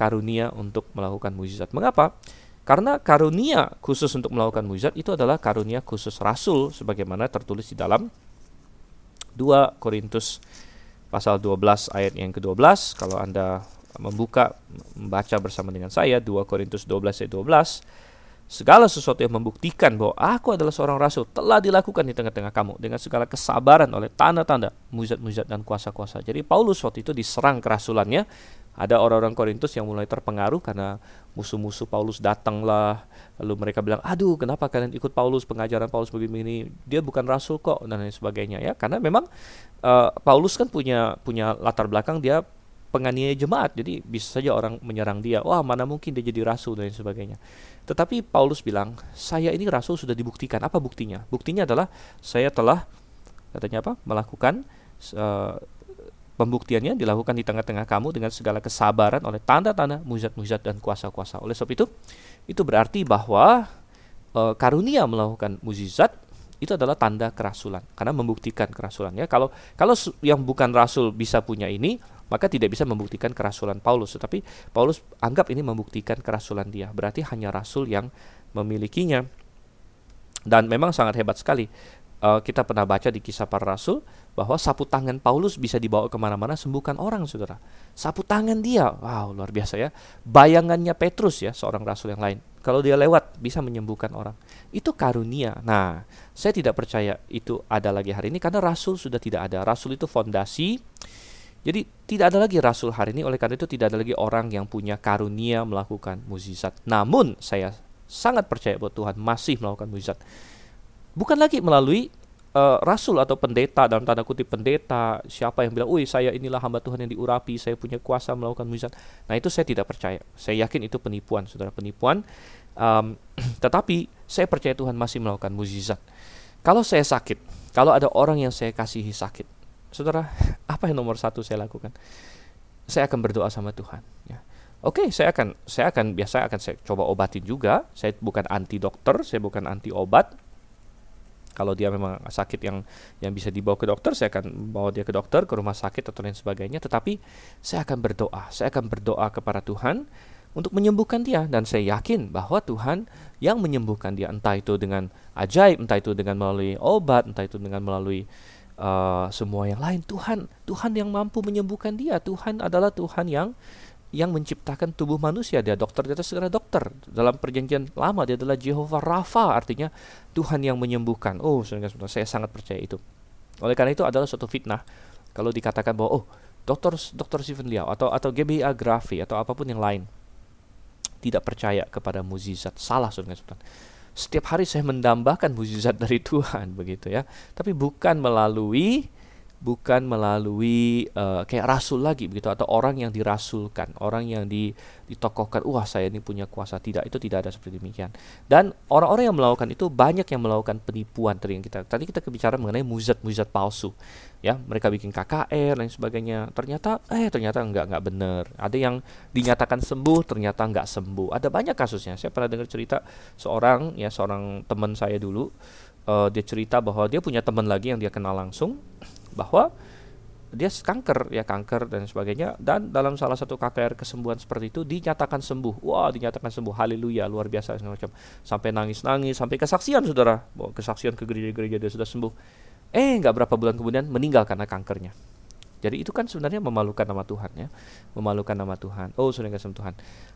karunia untuk melakukan mujizat. Mengapa? Karena karunia khusus untuk melakukan mujizat itu adalah karunia khusus rasul sebagaimana tertulis di dalam 2 Korintus pasal 12 ayat yang ke-12 kalau Anda membuka membaca bersama dengan saya 2 Korintus 12 ayat 12 Segala sesuatu yang membuktikan bahwa aku adalah seorang rasul telah dilakukan di tengah-tengah kamu dengan segala kesabaran oleh tanda-tanda, mujizat-mujizat dan kuasa-kuasa. Jadi Paulus waktu itu diserang kerasulannya. Ada orang-orang Korintus yang mulai terpengaruh karena musuh-musuh Paulus datanglah. Lalu mereka bilang, aduh kenapa kalian ikut Paulus, pengajaran Paulus begini, dia bukan rasul kok, dan lain sebagainya ya. Karena memang uh, Paulus kan punya punya latar belakang dia penganiaya jemaat. Jadi bisa saja orang menyerang dia. Wah, mana mungkin dia jadi rasul dan sebagainya. Tetapi Paulus bilang, saya ini rasul sudah dibuktikan. Apa buktinya? Buktinya adalah saya telah katanya apa? melakukan uh, pembuktiannya dilakukan di tengah-tengah kamu dengan segala kesabaran oleh tanda-tanda mujizat-mujizat dan kuasa-kuasa. Oleh sebab itu, itu berarti bahwa uh, karunia melakukan mujizat itu adalah tanda kerasulan karena membuktikan kerasulan ya. Kalau kalau yang bukan rasul bisa punya ini, maka tidak bisa membuktikan kerasulan Paulus. Tetapi Paulus anggap ini membuktikan kerasulan dia. Berarti hanya rasul yang memilikinya. Dan memang sangat hebat sekali. Uh, kita pernah baca di kisah para rasul bahwa sapu tangan Paulus bisa dibawa ke mana-mana sembuhkan orang, saudara. Sapu tangan dia, wow luar biasa ya. Bayangannya Petrus ya, seorang rasul yang lain. Kalau dia lewat bisa menyembuhkan orang. Itu karunia. Nah, saya tidak percaya itu ada lagi hari ini karena rasul sudah tidak ada. Rasul itu fondasi. Jadi tidak ada lagi rasul hari ini oleh karena itu tidak ada lagi orang yang punya karunia melakukan mukjizat. Namun saya sangat percaya bahwa Tuhan masih melakukan mukjizat. Bukan lagi melalui uh, rasul atau pendeta dalam tanda kutip pendeta siapa yang bilang, "Wih, saya inilah hamba Tuhan yang diurapi, saya punya kuasa melakukan mujizat." Nah, itu saya tidak percaya. Saya yakin itu penipuan, Saudara, penipuan. Um, tetapi saya percaya Tuhan masih melakukan mujizat. Kalau saya sakit, kalau ada orang yang saya kasihi sakit, Saudara, apa yang nomor satu saya lakukan? Saya akan berdoa sama Tuhan, ya. Oke, okay, saya akan saya akan biasa akan saya coba obatin juga. Saya bukan anti dokter, saya bukan anti obat, kalau dia memang sakit yang yang bisa dibawa ke dokter saya akan bawa dia ke dokter ke rumah sakit atau lain sebagainya. Tetapi saya akan berdoa saya akan berdoa kepada Tuhan untuk menyembuhkan dia. Dan saya yakin bahwa Tuhan yang menyembuhkan dia entah itu dengan ajaib entah itu dengan melalui obat entah itu dengan melalui uh, semua yang lain Tuhan Tuhan yang mampu menyembuhkan dia. Tuhan adalah Tuhan yang yang menciptakan tubuh manusia. Dia dokter di atas segala dokter. Dalam perjanjian lama dia adalah Jehovah Rafa, artinya Tuhan yang menyembuhkan. Oh, saya sangat percaya itu. Oleh karena itu adalah suatu fitnah kalau dikatakan bahwa oh, dokter dokter Stephen Liao atau atau GBA Grafi atau apa pun yang lain tidak percaya kepada mukjizat. Salah saudara Setiap hari saya mendambakan mukjizat dari Tuhan begitu ya. Tapi bukan melalui bukan melalui uh, kayak rasul lagi begitu atau orang yang dirasulkan, orang yang di, ditokohkan, wah saya ini punya kuasa tidak itu tidak ada seperti demikian. Dan orang-orang yang melakukan itu banyak yang melakukan penipuan tadi yang kita tadi kita kebicara mengenai muzat-muzat palsu. Ya, mereka bikin KKR dan sebagainya. Ternyata eh ternyata enggak enggak benar. Ada yang dinyatakan sembuh ternyata enggak sembuh. Ada banyak kasusnya. Saya pernah dengar cerita seorang ya seorang teman saya dulu uh, dia cerita bahwa dia punya teman lagi yang dia kenal langsung bahwa dia kanker ya kanker dan sebagainya. Dan dalam salah satu KKR kesembuhan seperti itu dinyatakan sembuh. Wah dinyatakan sembuh. Haleluya luar biasa macam. Sampai nangis nangis sampai kesaksian saudara. Bahwa kesaksian ke gereja-gereja dia sudah sembuh. Eh nggak berapa bulan kemudian meninggal karena kankernya. Jadi itu kan sebenarnya memalukan nama Tuhan ya. Memalukan nama Tuhan. Oh sudah kasih Tuhan.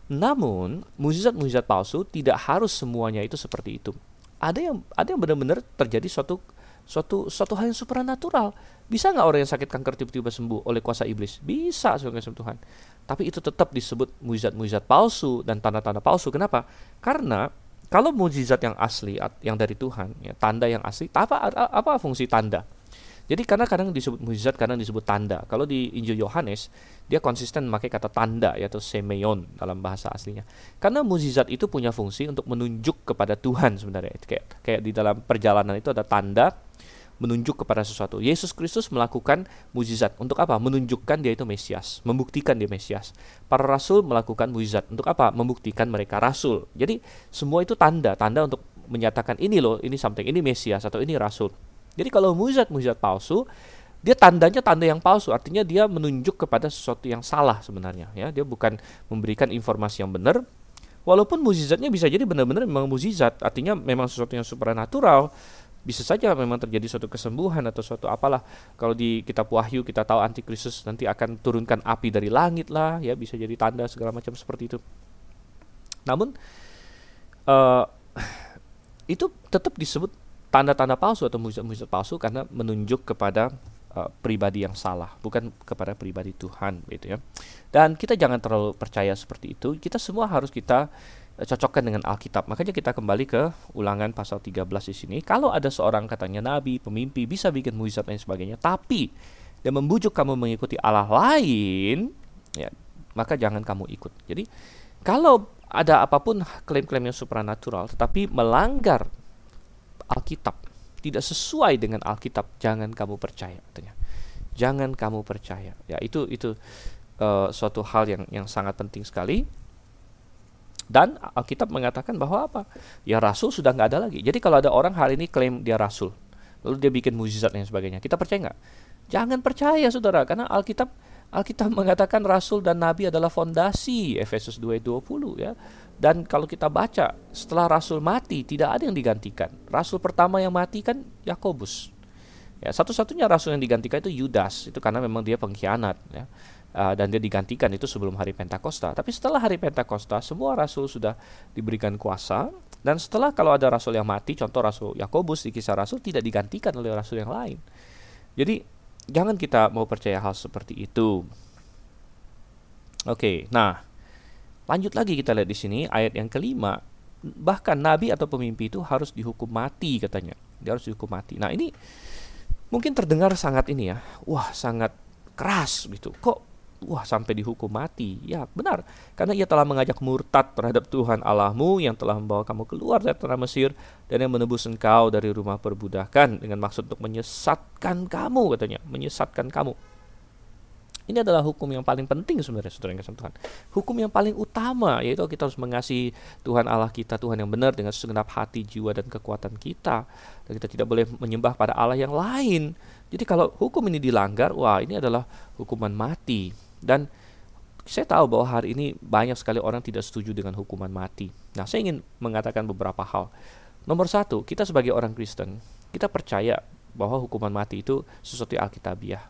Namun mujizat-mujizat palsu tidak harus semuanya itu seperti itu. Ada yang ada yang benar-benar terjadi suatu suatu suatu hal yang supernatural. Bisa nggak orang yang sakit kanker tiba-tiba sembuh oleh kuasa iblis? Bisa, sebagai Tuhan. Tapi itu tetap disebut mujizat-mujizat palsu dan tanda-tanda palsu. Kenapa? Karena kalau mujizat yang asli yang dari Tuhan, ya, tanda yang asli, apa apa fungsi tanda? Jadi karena kadang disebut mujizat, kadang disebut tanda. Kalau di Injil Yohanes, dia konsisten memakai kata tanda yaitu semeion dalam bahasa aslinya. Karena mujizat itu punya fungsi untuk menunjuk kepada Tuhan sebenarnya. Kayak kayak di dalam perjalanan itu ada tanda menunjuk kepada sesuatu. Yesus Kristus melakukan mujizat untuk apa? Menunjukkan dia itu Mesias, membuktikan dia Mesias. Para rasul melakukan mujizat untuk apa? Membuktikan mereka rasul. Jadi semua itu tanda, tanda untuk menyatakan ini loh, ini something, ini Mesias atau ini rasul. Jadi kalau mujizat-mujizat palsu, dia tandanya tanda yang palsu, artinya dia menunjuk kepada sesuatu yang salah sebenarnya ya. Dia bukan memberikan informasi yang benar. Walaupun mujizatnya bisa jadi benar-benar memang mujizat, artinya memang sesuatu yang supernatural, bisa saja memang terjadi suatu kesembuhan atau suatu apalah. Kalau di kitab wahyu kita tahu antikristus nanti akan turunkan api dari langit lah ya bisa jadi tanda segala macam seperti itu. Namun uh, itu tetap disebut tanda-tanda palsu atau mujizat-mujizat palsu karena menunjuk kepada uh, pribadi yang salah bukan kepada pribadi Tuhan gitu ya. Dan kita jangan terlalu percaya seperti itu. Kita semua harus kita cocokkan dengan Alkitab. Makanya kita kembali ke ulangan pasal 13 di sini. Kalau ada seorang katanya nabi, pemimpi, bisa bikin mujizat dan sebagainya, tapi dia membujuk kamu mengikuti Allah lain, ya, maka jangan kamu ikut. Jadi kalau ada apa pun klaim-klaim yang supranatural tetapi melanggar Alkitab, tidak sesuai dengan Alkitab, jangan kamu percaya katanya. Jangan kamu percaya. Ya, itu itu uh, suatu hal yang yang sangat penting sekali Dan Alkitab mengatakan bahwa apa? Ya rasul sudah nggak ada lagi. Jadi kalau ada orang hari ini klaim dia rasul, lalu dia bikin mujizat dan sebagainya, kita percaya nggak? Jangan percaya saudara, karena Alkitab Alkitab mengatakan rasul dan nabi adalah fondasi Efesus 2:20 ya. Dan kalau kita baca setelah rasul mati tidak ada yang digantikan. Rasul pertama yang mati kan Yakobus. Ya, satu-satunya rasul yang digantikan itu Yudas, itu karena memang dia pengkhianat ya. Uh, dan dia digantikan itu sebelum hari Pentakosta. Tapi setelah hari Pentakosta, semua rasul sudah diberikan kuasa dan setelah kalau ada rasul yang mati, contoh rasul Yakobus di kisah rasul tidak digantikan oleh rasul yang lain. Jadi jangan kita mau percaya hal seperti itu. Oke, nah lanjut lagi kita lihat di sini ayat yang kelima. Bahkan nabi atau pemimpi itu harus dihukum mati katanya. Dia harus dihukum mati. Nah ini mungkin terdengar sangat ini ya, wah sangat keras gitu. Kok wah sampai dihukum mati. Ya, benar. Karena ia telah mengajak murtad terhadap Tuhan Allahmu yang telah membawa kamu keluar dari tanah Mesir dan yang menebus engkau dari rumah perbudakan dengan maksud untuk menyesatkan kamu katanya, menyesatkan kamu. Ini adalah hukum yang paling penting sebenarnya saudara yang kasih Tuhan. Hukum yang paling utama yaitu kita harus mengasihi Tuhan Allah kita, Tuhan yang benar dengan segenap hati, jiwa dan kekuatan kita. Dan kita tidak boleh menyembah pada Allah yang lain. Jadi kalau hukum ini dilanggar, wah ini adalah hukuman mati. Dan saya tahu bahwa hari ini banyak sekali orang tidak setuju dengan hukuman mati. Nah, saya ingin mengatakan beberapa hal. Nomor satu, kita sebagai orang Kristen, kita percaya bahwa hukuman mati itu sesuatu alkitabiah.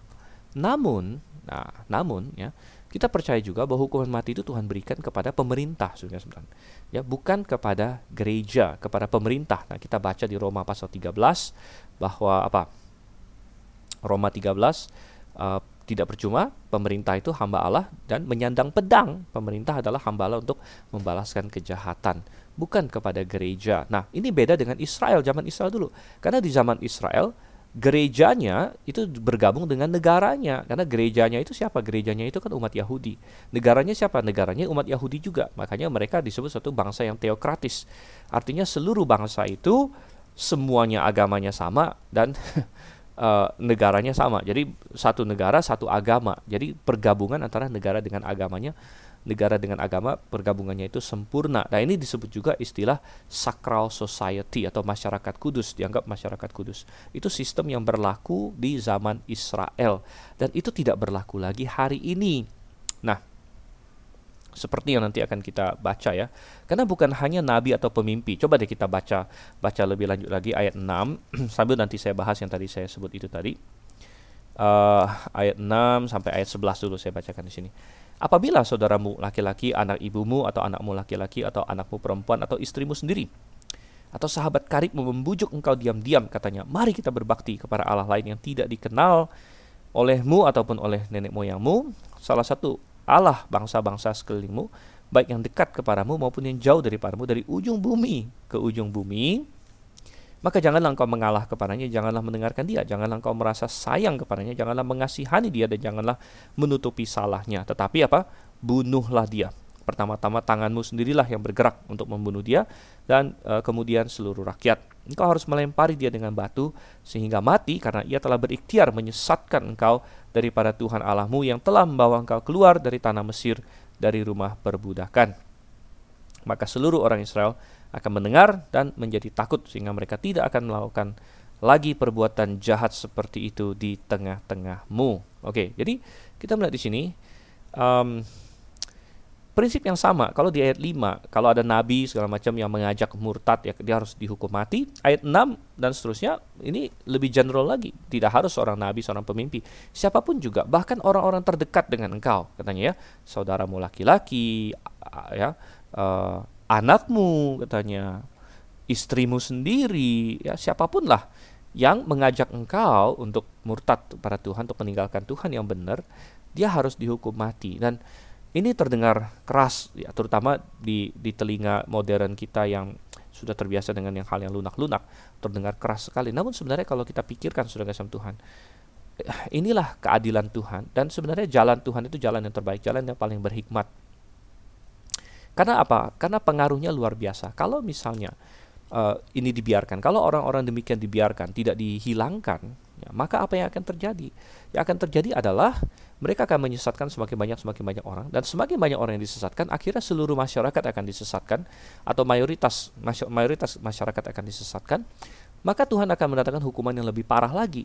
Namun, nah, namun ya, kita percaya juga bahwa hukuman mati itu Tuhan berikan kepada pemerintah sudah sebenarnya. Ya, bukan kepada gereja, kepada pemerintah. Nah, kita baca di Roma pasal 13 bahwa apa? Roma 13 uh, tidak percuma pemerintah itu hamba Allah dan menyandang pedang pemerintah adalah hamba Allah untuk membalaskan kejahatan bukan kepada gereja. Nah, ini beda dengan Israel zaman Israel dulu. Karena di zaman Israel gerejanya itu bergabung dengan negaranya. Karena gerejanya itu siapa? Gerejanya itu kan umat Yahudi. Negaranya siapa? Negaranya umat Yahudi juga. Makanya mereka disebut satu bangsa yang teokratis. Artinya seluruh bangsa itu semuanya agamanya sama dan uh, negaranya sama. Jadi satu negara satu agama. Jadi pergabungan antara negara dengan agamanya, negara dengan agama pergabungannya itu sempurna. Nah ini disebut juga istilah sacral society atau masyarakat kudus dianggap masyarakat kudus. Itu sistem yang berlaku di zaman Israel dan itu tidak berlaku lagi hari ini. Nah seperti yang nanti akan kita baca ya. Karena bukan hanya nabi atau pemimpi. Coba deh kita baca baca lebih lanjut lagi ayat 6 sambil nanti saya bahas yang tadi saya sebut itu tadi. Uh, ayat 6 sampai ayat 11 dulu saya bacakan di sini. Apabila saudaramu laki-laki, anak ibumu atau anakmu laki-laki atau anakmu perempuan atau istrimu sendiri atau sahabat karibmu membujuk engkau diam-diam katanya, "Mari kita berbakti kepada Allah lain yang tidak dikenal olehmu ataupun oleh nenek moyangmu." Salah satu Allah bangsa-bangsa sekelilingmu, baik yang dekat kepadamu maupun yang jauh daripadamu dari ujung bumi ke ujung bumi, maka janganlah engkau mengalah kepadanya, janganlah mendengarkan dia, janganlah engkau merasa sayang kepadanya, janganlah mengasihani dia dan janganlah menutupi salahnya. Tetapi apa? Bunuhlah dia. Pertama-tama tanganmu sendirilah yang bergerak untuk membunuh dia dan e, kemudian seluruh rakyat. Engkau harus melempari dia dengan batu sehingga mati karena ia telah berikhtiar menyesatkan engkau daripada Tuhan Allahmu yang telah membawa engkau keluar dari tanah Mesir dari rumah perbudakan. Maka seluruh orang Israel akan mendengar dan menjadi takut sehingga mereka tidak akan melakukan lagi perbuatan jahat seperti itu di tengah-tengahmu. Oke, jadi kita melihat di sini um, prinsip yang sama. Kalau di ayat 5 kalau ada nabi segala macam yang mengajak murtad ya dia harus dihukum mati. Ayat 6 dan seterusnya ini lebih general lagi. Tidak harus seorang nabi seorang pemimpi siapa pun juga bahkan orang-orang terdekat dengan engkau. Katanya ya saudaramu laki-laki ya uh, anakmu katanya. Istrimu sendiri ya siapa pun lah yang mengajak engkau untuk murtad pada Tuhan untuk meninggalkan Tuhan yang benar dia harus dihukum mati. Dan ini terdengar keras ya terutama di di telinga modern kita yang sudah terbiasa dengan yang hal yang lunak-lunak terdengar keras sekali. Namun sebenarnya kalau kita pikirkan sudah kasih Tuhan eh, inilah keadilan Tuhan. Dan sebenarnya jalan Tuhan itu jalan yang terbaik jalan yang paling berhikmat karena apa? Karena pengaruhnya luar biasa. Kalau misalnya uh, ini dibiarkan kalau orang-orang demikian dibiarkan tidak dihilangkan Ya, maka apa yang akan terjadi? Yang akan terjadi adalah mereka akan menyesatkan semakin banyak semakin banyak orang dan semakin banyak orang yang disesatkan akhirnya seluruh masyarakat akan disesatkan atau mayoritas mayoritas masyarakat akan disesatkan maka Tuhan akan mendatangkan hukuman yang lebih parah lagi.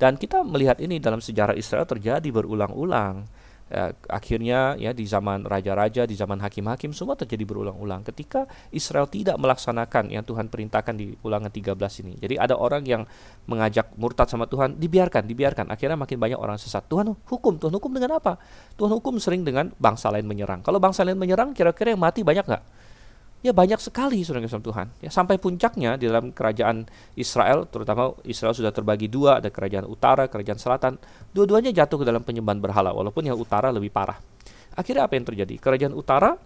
Dan kita melihat ini dalam sejarah Israel terjadi berulang-ulang ya, akhirnya ya di zaman raja-raja, di zaman hakim-hakim semua terjadi berulang-ulang ketika Israel tidak melaksanakan yang Tuhan perintahkan di Ulangan 13 ini. Jadi ada orang yang mengajak murtad sama Tuhan, dibiarkan, dibiarkan. Akhirnya makin banyak orang sesat. Tuhan hukum, Tuhan hukum dengan apa? Tuhan hukum sering dengan bangsa lain menyerang. Kalau bangsa lain menyerang, kira-kira yang mati banyak nggak? Ya banyak sekali saudara kasih Tuhan. Ya sampai puncaknya di dalam kerajaan Israel, terutama Israel sudah terbagi dua, ada kerajaan utara, kerajaan selatan. Dua-duanya jatuh ke dalam penyembahan berhala, walaupun yang utara lebih parah. Akhirnya apa yang terjadi? Kerajaan utara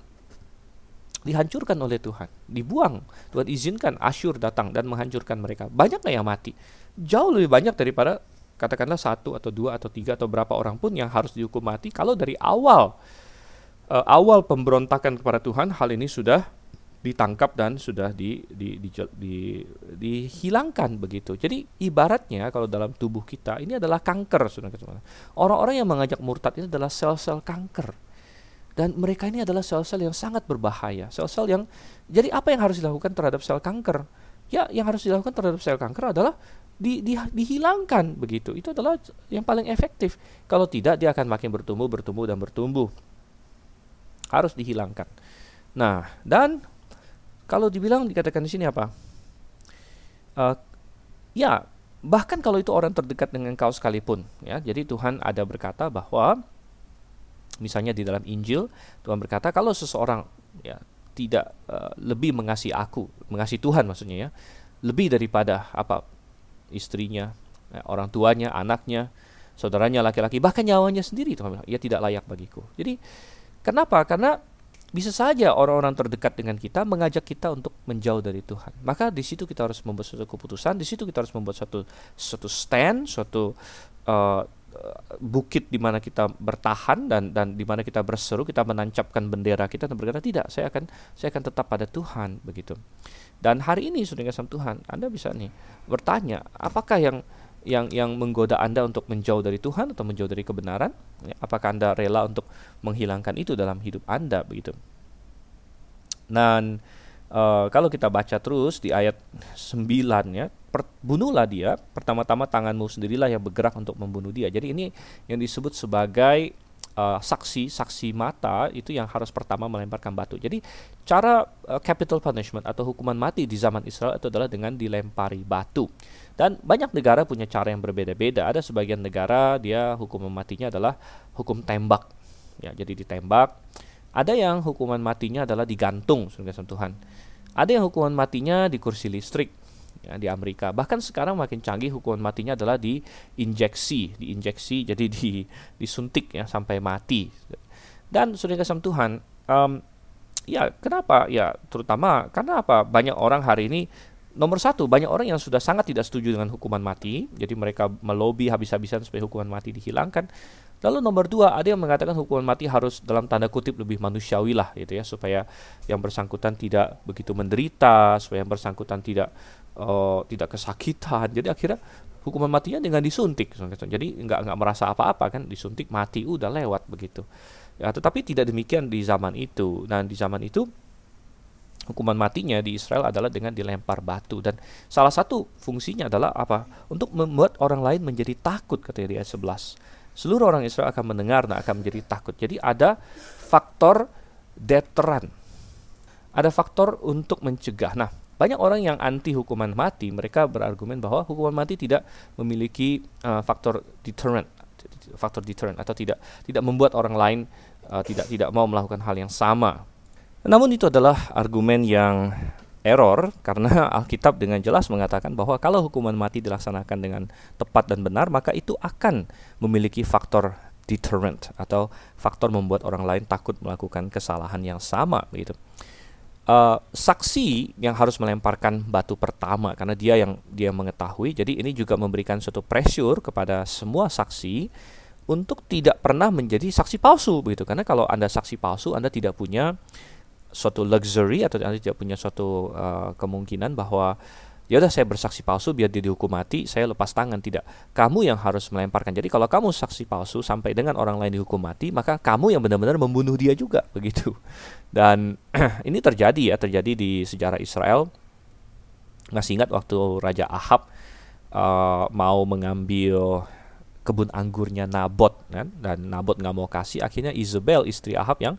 dihancurkan oleh Tuhan, dibuang. Tuhan izinkan Asyur datang dan menghancurkan mereka. Banyak yang mati? Jauh lebih banyak daripada katakanlah satu atau dua atau tiga atau berapa orang pun yang harus dihukum mati. Kalau dari awal uh, awal pemberontakan kepada Tuhan, hal ini sudah ditangkap dan sudah di, di, di, di, dihilangkan begitu. Jadi ibaratnya kalau dalam tubuh kita ini adalah kanker, Orang-orang yang mengajak murtad ini adalah sel-sel kanker. Dan mereka ini adalah sel-sel yang sangat berbahaya. Sel-sel yang jadi apa yang harus dilakukan terhadap sel kanker? Ya, yang harus dilakukan terhadap sel kanker adalah di, di, dihilangkan begitu. Itu adalah yang paling efektif. Kalau tidak dia akan makin bertumbuh, bertumbuh dan bertumbuh. Harus dihilangkan. Nah, dan kalau dibilang dikatakan di sini apa? Uh, ya, bahkan kalau itu orang terdekat dengan kau sekalipun, ya. Jadi Tuhan ada berkata bahwa misalnya di dalam Injil Tuhan berkata kalau seseorang ya tidak uh, lebih mengasihi aku, mengasihi Tuhan maksudnya ya, lebih daripada apa istrinya, ya, orang tuanya, anaknya, saudaranya laki-laki, bahkan nyawanya sendiri Tuhan bilang, ia tidak layak bagiku. Jadi kenapa? Karena bisa saja orang-orang terdekat dengan kita mengajak kita untuk menjauh dari Tuhan. Maka di situ kita harus membuat suatu keputusan, di situ kita harus membuat suatu suatu stand, suatu uh, bukit di mana kita bertahan dan dan di mana kita berseru, kita menancapkan bendera kita dan berkata tidak, saya akan saya akan tetap pada Tuhan begitu. Dan hari ini sudah sama Tuhan, Anda bisa nih bertanya, apakah yang yang yang menggoda Anda untuk menjauh dari Tuhan atau menjauh dari kebenaran? Ya, apakah Anda rela untuk menghilangkan itu dalam hidup Anda begitu? Dan uh, kalau kita baca terus di ayat 9 ya, per, bunuhlah dia, pertama-tama tanganmu sendirilah yang bergerak untuk membunuh dia. Jadi ini yang disebut sebagai uh, saksi saksi mata itu yang harus pertama melemparkan batu. Jadi cara uh, capital punishment atau hukuman mati di zaman Israel itu adalah dengan dilempari batu. Dan banyak negara punya cara yang berbeda-beda. Ada sebagian negara dia hukuman matinya adalah hukum tembak. Ya, jadi ditembak. Ada yang hukuman matinya adalah digantung, Tuhan. Ada yang hukuman matinya di kursi listrik ya, di Amerika. Bahkan sekarang makin canggih hukuman matinya adalah di injeksi, diinjeksi jadi di disuntik ya sampai mati. Dan sudah kasih Tuhan, um, ya kenapa? Ya terutama karena apa? Banyak orang hari ini nomor satu banyak orang yang sudah sangat tidak setuju dengan hukuman mati. Jadi mereka melobi habis-habisan supaya hukuman mati dihilangkan. Lalu nomor dua ada yang mengatakan hukuman mati harus dalam tanda kutip lebih manusiawi lah gitu ya supaya yang bersangkutan tidak begitu menderita supaya yang bersangkutan tidak uh, tidak kesakitan. Jadi akhirnya hukuman matinya dengan disuntik. Jadi nggak nggak merasa apa-apa kan disuntik mati udah lewat begitu. Ya tetapi tidak demikian di zaman itu. Dan di zaman itu hukuman matinya di Israel adalah dengan dilempar batu dan salah satu fungsinya adalah apa? Untuk membuat orang lain menjadi takut kata di ayat 11. Seluruh orang Israel akan mendengar dan akan menjadi takut. Jadi ada faktor deteran. Ada faktor untuk mencegah. Nah, banyak orang yang anti hukuman mati, mereka berargumen bahwa hukuman mati tidak memiliki uh, faktor deterrent, faktor deterrent atau tidak tidak membuat orang lain uh, tidak tidak mau melakukan hal yang sama namun itu adalah argumen yang error karena Alkitab dengan jelas mengatakan bahwa kalau hukuman mati dilaksanakan dengan tepat dan benar maka itu akan memiliki faktor deterrent atau faktor membuat orang lain takut melakukan kesalahan yang sama begitu. Uh, saksi yang harus melemparkan batu pertama karena dia yang dia mengetahui jadi ini juga memberikan suatu pressure kepada semua saksi untuk tidak pernah menjadi saksi palsu begitu karena kalau Anda saksi palsu Anda tidak punya suatu luxury atau Anda tidak punya suatu uh, kemungkinan bahwa ya udah saya bersaksi palsu biar dia dihukum mati, saya lepas tangan tidak. Kamu yang harus melemparkan. Jadi kalau kamu saksi palsu sampai dengan orang lain dihukum mati, maka kamu yang benar-benar membunuh dia juga begitu. Dan ini terjadi ya, terjadi di sejarah Israel. Masih ingat waktu Raja Ahab uh, mau mengambil kebun anggurnya Nabot kan dan Nabot nggak mau kasih akhirnya Isabel istri Ahab yang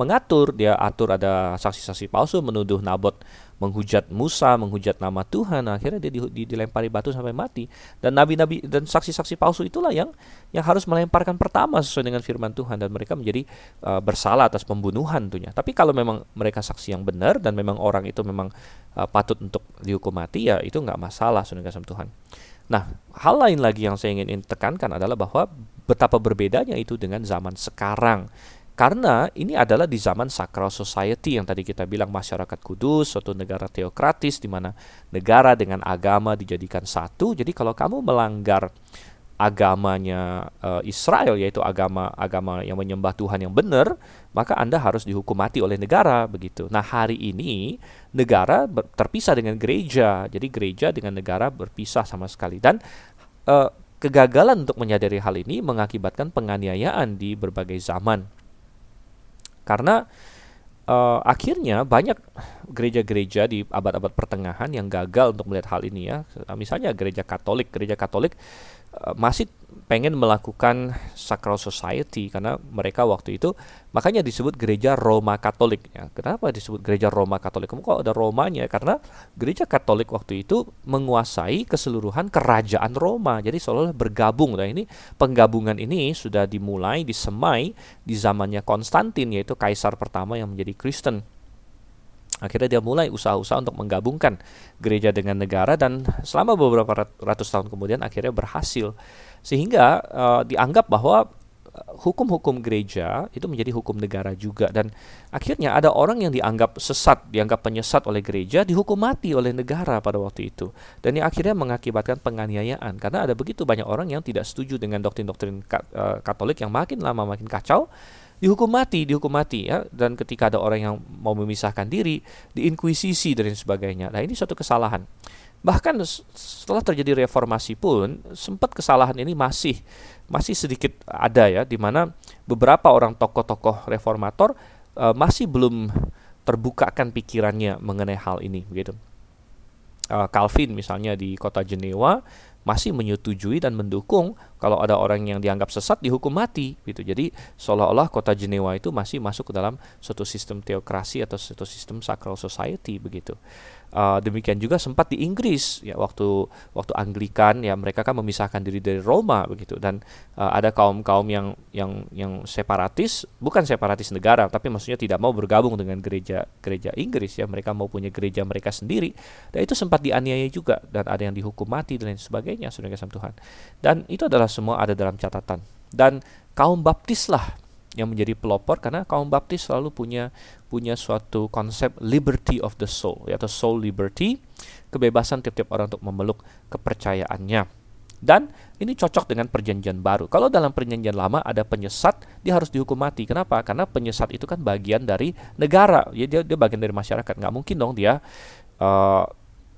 mengatur dia atur ada saksi-saksi palsu menuduh Nabot menghujat Musa, menghujat nama Tuhan, akhirnya dia di, di, dilempari batu sampai mati. Dan nabi-nabi dan saksi-saksi palsu itulah yang yang harus melemparkan pertama sesuai dengan firman Tuhan dan mereka menjadi uh, bersalah atas pembunuhan tentunya. Tapi kalau memang mereka saksi yang benar dan memang orang itu memang uh, patut untuk dihukum mati ya itu nggak masalah sesuai dengan Tuhan. Nah, hal lain lagi yang saya ingin tekankan adalah bahwa betapa berbedanya itu dengan zaman sekarang. Karena ini adalah di zaman sacral society yang tadi kita bilang masyarakat kudus, suatu negara teokratis di mana negara dengan agama dijadikan satu. Jadi kalau kamu melanggar agamanya uh, Israel yaitu agama agama yang menyembah Tuhan yang benar, maka Anda harus dihukum mati oleh negara begitu. Nah, hari ini negara terpisah dengan gereja. Jadi gereja dengan negara berpisah sama sekali dan uh, kegagalan untuk menyadari hal ini mengakibatkan penganiayaan di berbagai zaman karena uh, akhirnya banyak gereja-gereja di abad-abad pertengahan yang gagal untuk melihat hal ini ya. Misalnya gereja Katolik, gereja Katolik uh, masih pengen melakukan sacral society karena mereka waktu itu makanya disebut gereja Roma Katolik ya. Kenapa disebut gereja Roma Katolik? Kamu kok ada Romanya? Karena gereja Katolik waktu itu menguasai keseluruhan kerajaan Roma. Jadi seolah bergabung. Nah, ini penggabungan ini sudah dimulai disemai di zamannya Konstantin yaitu kaisar pertama yang menjadi Kristen. Akhirnya dia mulai usaha-usaha untuk menggabungkan gereja dengan negara dan selama beberapa ratus tahun kemudian akhirnya berhasil. Sehingga uh, dianggap bahwa eh, hukum-hukum gereja itu menjadi hukum negara juga dan akhirnya ada orang yang dianggap sesat, dianggap penyesat oleh gereja dihukum mati oleh negara pada waktu itu. Dan yang akhirnya mengakibatkan penganiayaan karena ada begitu banyak orang yang tidak setuju dengan doktrin-doktrin eh, Katolik yang makin lama makin kacau dihukum mati, dihukum mati ya. Dan ketika ada orang yang mau memisahkan diri, diinkuisisi dan sebagainya. Nah, ini suatu kesalahan. Bahkan setelah terjadi reformasi pun sempat kesalahan ini masih masih sedikit ada ya di mana beberapa orang tokoh-tokoh reformator uh, masih belum terbukakan pikirannya mengenai hal ini begitu. Uh, Calvin misalnya di kota Jenewa masih menyetujui dan mendukung kalau ada orang yang dianggap sesat dihukum mati gitu. Jadi seolah-olah kota Jenewa itu masih masuk ke dalam suatu sistem teokrasi atau suatu sistem sacral society begitu. Uh, demikian juga sempat di Inggris ya waktu waktu Anglikan ya mereka kan memisahkan diri dari Roma begitu. Dan uh, ada kaum kaum yang yang yang separatis bukan separatis negara tapi maksudnya tidak mau bergabung dengan gereja gereja Inggris ya. Mereka mau punya gereja mereka sendiri. Dan itu sempat dianiaya juga dan ada yang dihukum mati dan lain sebagainya saudara Tuhan. Dan itu adalah semua ada dalam catatan. Dan kaum baptis lah yang menjadi pelopor karena kaum baptis selalu punya punya suatu konsep liberty of the soul atau soul liberty kebebasan tiap-tiap orang untuk memeluk kepercayaannya dan ini cocok dengan perjanjian baru. Kalau dalam perjanjian lama ada penyesat, dia harus dihukum mati. Kenapa? Karena penyesat itu kan bagian dari negara. Ya, dia dia bagian dari masyarakat. Nggak mungkin dong dia uh,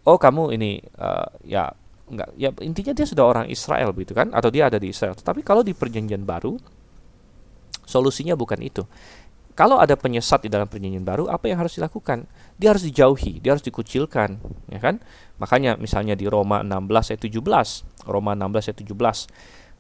oh kamu ini uh, ya nggak ya intinya dia sudah orang Israel begitu kan atau dia ada di Israel. Tapi kalau di perjanjian baru Solusinya bukan itu. Kalau ada penyesat di dalam perjanjian baru, apa yang harus dilakukan? Dia harus dijauhi, dia harus dikucilkan, ya kan? Makanya misalnya di Roma 16 ayat 17, Roma 16 ayat 17.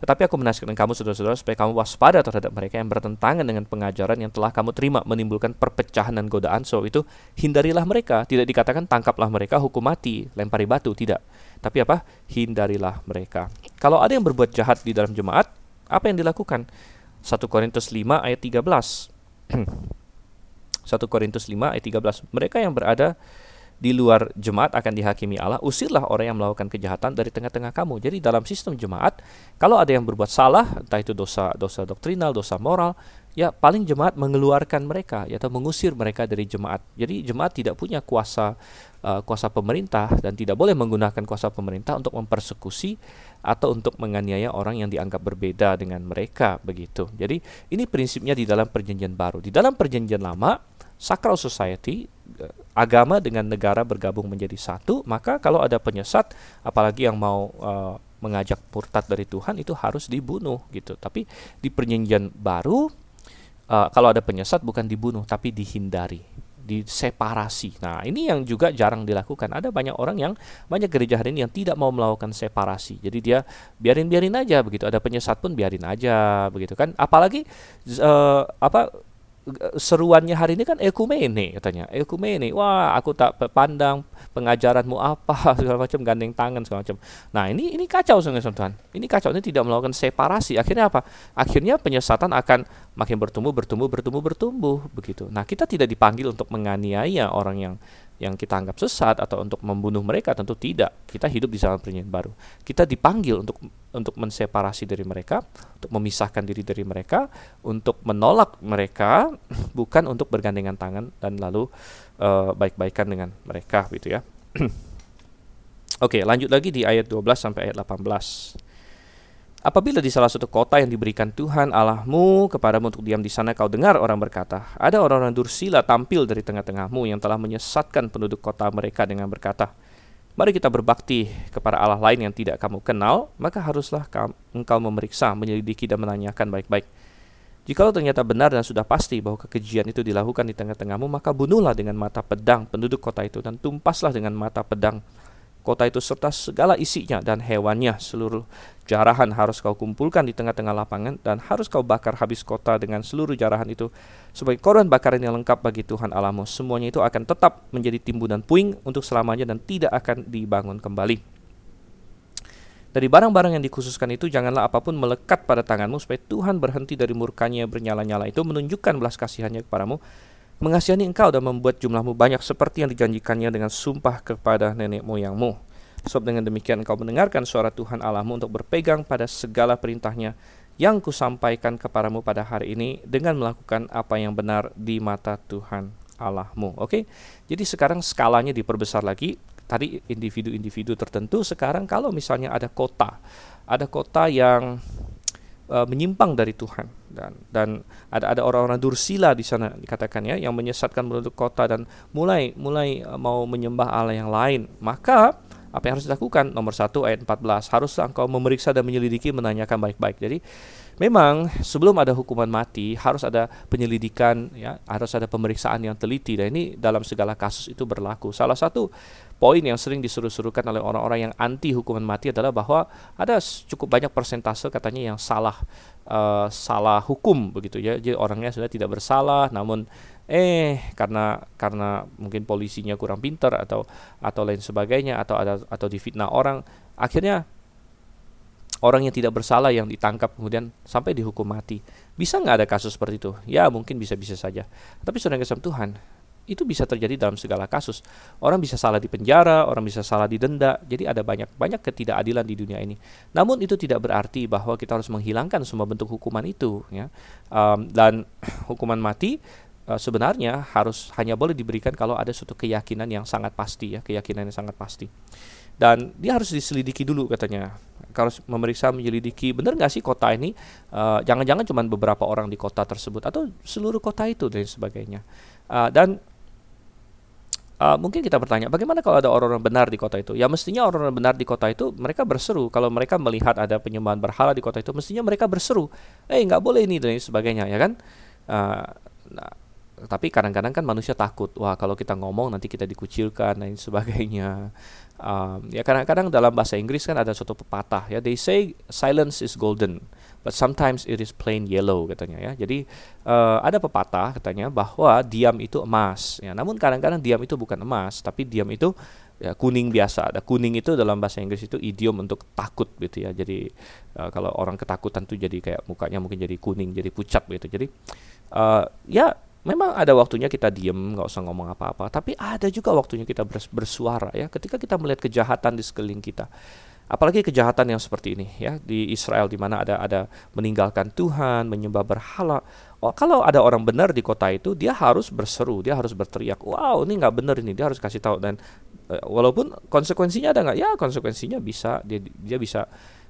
Tetapi aku menasihatkan kamu saudara-saudara supaya kamu waspada terhadap mereka yang bertentangan dengan pengajaran yang telah kamu terima menimbulkan perpecahan dan godaan. So itu hindarilah mereka. Tidak dikatakan tangkaplah mereka hukum mati, lempari batu, tidak. Tapi apa? Hindarilah mereka. Kalau ada yang berbuat jahat di dalam jemaat, apa yang dilakukan? 1 Korintus 5 ayat 13. 1 Korintus 5 ayat 13. Mereka yang berada di luar jemaat akan dihakimi Allah, usirlah orang yang melakukan kejahatan dari tengah-tengah kamu. Jadi dalam sistem jemaat, kalau ada yang berbuat salah, entah itu dosa dosa doktrinal, dosa moral, ya paling jemaat mengeluarkan mereka atau mengusir mereka dari jemaat. Jadi jemaat tidak punya kuasa uh, kuasa pemerintah dan tidak boleh menggunakan kuasa pemerintah untuk mempersekusi atau untuk menganiaya orang yang dianggap berbeda dengan mereka begitu. Jadi ini prinsipnya di dalam perjanjian baru. Di dalam perjanjian lama sacral society uh, agama dengan negara bergabung menjadi satu maka kalau ada penyesat apalagi yang mau uh, mengajak murtad dari Tuhan itu harus dibunuh gitu tapi di perjanjian baru uh, kalau ada penyesat bukan dibunuh tapi dihindari diseparasi. Nah, ini yang juga jarang dilakukan. Ada banyak orang yang banyak gereja hari ini yang tidak mau melakukan separasi. Jadi dia biarin-biarin aja begitu. Ada penyesat pun biarin aja begitu kan. Apalagi uh, apa seruannya hari ini kan ekumene katanya. Ekumene. Wah aku tak pandang pengajaranmu apa segala macam gandeng tangan segala macam. Nah ini ini kacau sebenarnya Tuhan ini kacau. Ini tidak melakukan separasi. Akhirnya apa? Akhirnya penyesatan akan makin bertumbuh bertumbuh bertumbuh bertumbuh begitu. Nah kita tidak dipanggil untuk menganiaya orang yang yang kita anggap sesat atau untuk membunuh mereka tentu tidak. Kita hidup di zaman perjanjian baru. Kita dipanggil untuk untuk menseparasi dari mereka, untuk memisahkan diri dari mereka, untuk menolak mereka, bukan untuk bergandengan tangan dan lalu uh, baik-baikan dengan mereka gitu ya. Oke, lanjut lagi di ayat 12 sampai ayat 18. Apabila di salah satu kota yang diberikan Tuhan Allahmu kepadamu untuk diam di sana kau dengar orang berkata, ada orang-orang dursila tampil dari tengah-tengahmu yang telah menyesatkan penduduk kota mereka dengan berkata, Mari kita berbakti kepada Allah lain yang tidak kamu kenal, maka haruslah engkau memeriksa, menyelidiki dan menanyakan baik-baik. Jikalau ternyata benar dan sudah pasti bahwa kekejian itu dilakukan di tengah-tengahmu, maka bunuhlah dengan mata pedang penduduk kota itu dan tumpaslah dengan mata pedang kota itu serta segala isinya dan hewannya. Seluruh jarahan harus kau kumpulkan di tengah-tengah lapangan dan harus kau bakar habis kota dengan seluruh jarahan itu. Sebagai korban bakaran yang lengkap bagi Tuhan Allahmu semuanya itu akan tetap menjadi timbunan puing untuk selamanya dan tidak akan dibangun kembali. Dari barang-barang yang dikhususkan itu janganlah apa pun melekat pada tanganmu supaya Tuhan berhenti dari murkanya bernyala-nyala itu menunjukkan belas kasihannya kepadamu Mengasihani engkau dan membuat jumlahmu banyak seperti yang dijanjikannya dengan sumpah kepada nenek moyangmu. Sebab dengan demikian engkau mendengarkan suara Tuhan Allahmu untuk berpegang pada segala perintahnya yang kusampaikan kepadamu pada hari ini dengan melakukan apa yang benar di mata Tuhan Allahmu. Oke, jadi sekarang skalanya diperbesar lagi. Tadi individu-individu tertentu, sekarang kalau misalnya ada kota, ada kota yang uh, menyimpang dari Tuhan. Dan dan ada ada orang-orang dursila di sana dikatakan ya yang menyesatkan penduduk kota dan mulai mulai uh, mau menyembah Allah yang lain. Maka apa yang harus dilakukan? Nomor satu ayat 14 harus engkau memeriksa dan menyelidiki menanyakan baik-baik. Jadi memang sebelum ada hukuman mati harus ada penyelidikan ya harus ada pemeriksaan yang teliti. Dan ini dalam segala kasus itu berlaku. Salah satu poin yang sering disuruh-suruhkan oleh orang-orang yang anti hukuman mati adalah bahwa ada cukup banyak persentase katanya yang salah uh, salah hukum begitu ya. Jadi orangnya sudah tidak bersalah namun eh karena karena mungkin polisinya kurang pintar atau atau lain sebagainya atau ada atau difitnah orang akhirnya orang yang tidak bersalah yang ditangkap kemudian sampai dihukum mati. Bisa nggak ada kasus seperti itu? Ya mungkin bisa-bisa saja. Tapi saudara kesem Tuhan, itu bisa terjadi dalam segala kasus. Orang bisa salah di penjara, orang bisa salah di denda. Jadi ada banyak banyak ketidakadilan di dunia ini. Namun itu tidak berarti bahwa kita harus menghilangkan semua bentuk hukuman itu, ya. Um, dan hukuman mati uh, sebenarnya harus hanya boleh diberikan kalau ada suatu keyakinan yang sangat pasti, ya, keyakinan yang sangat pasti. Dan dia harus diselidiki dulu katanya. Kalau memeriksa menyelidiki benar nggak sih kota ini uh, jangan-jangan uh, cuma beberapa orang di kota tersebut atau seluruh kota itu dan sebagainya. Uh, dan Uh, mungkin kita bertanya, bagaimana kalau ada orang-orang benar di kota itu? Ya mestinya orang-orang benar di kota itu mereka berseru. Kalau mereka melihat ada penyembahan berhala di kota itu, mestinya mereka berseru. Eh nggak boleh ini dan sebagainya, ya kan? Uh, nah, tapi kadang-kadang kan manusia takut. Wah kalau kita ngomong nanti kita dikucilkan dan sebagainya. Um, ya kadang-kadang dalam bahasa Inggris kan ada suatu pepatah ya. They say silence is golden but sometimes it is plain yellow katanya ya. Jadi uh, ada pepatah katanya bahwa diam itu emas. Ya, namun kadang-kadang diam itu bukan emas, tapi diam itu ya, kuning biasa. Ada kuning itu dalam bahasa Inggris itu idiom untuk takut gitu ya. Jadi uh, kalau orang ketakutan tuh jadi kayak mukanya mungkin jadi kuning, jadi pucat gitu. Jadi uh, ya memang ada waktunya kita diem nggak usah ngomong apa-apa tapi ada juga waktunya kita bersuara ya ketika kita melihat kejahatan di sekeliling kita Apalagi kejahatan yang seperti ini ya di Israel di mana ada ada meninggalkan Tuhan, menyembah berhala. Oh, kalau ada orang benar di kota itu, dia harus berseru, dia harus berteriak, wow ini nggak benar ini, dia harus kasih tahu dan uh, walaupun konsekuensinya ada nggak, ya konsekuensinya bisa dia dia bisa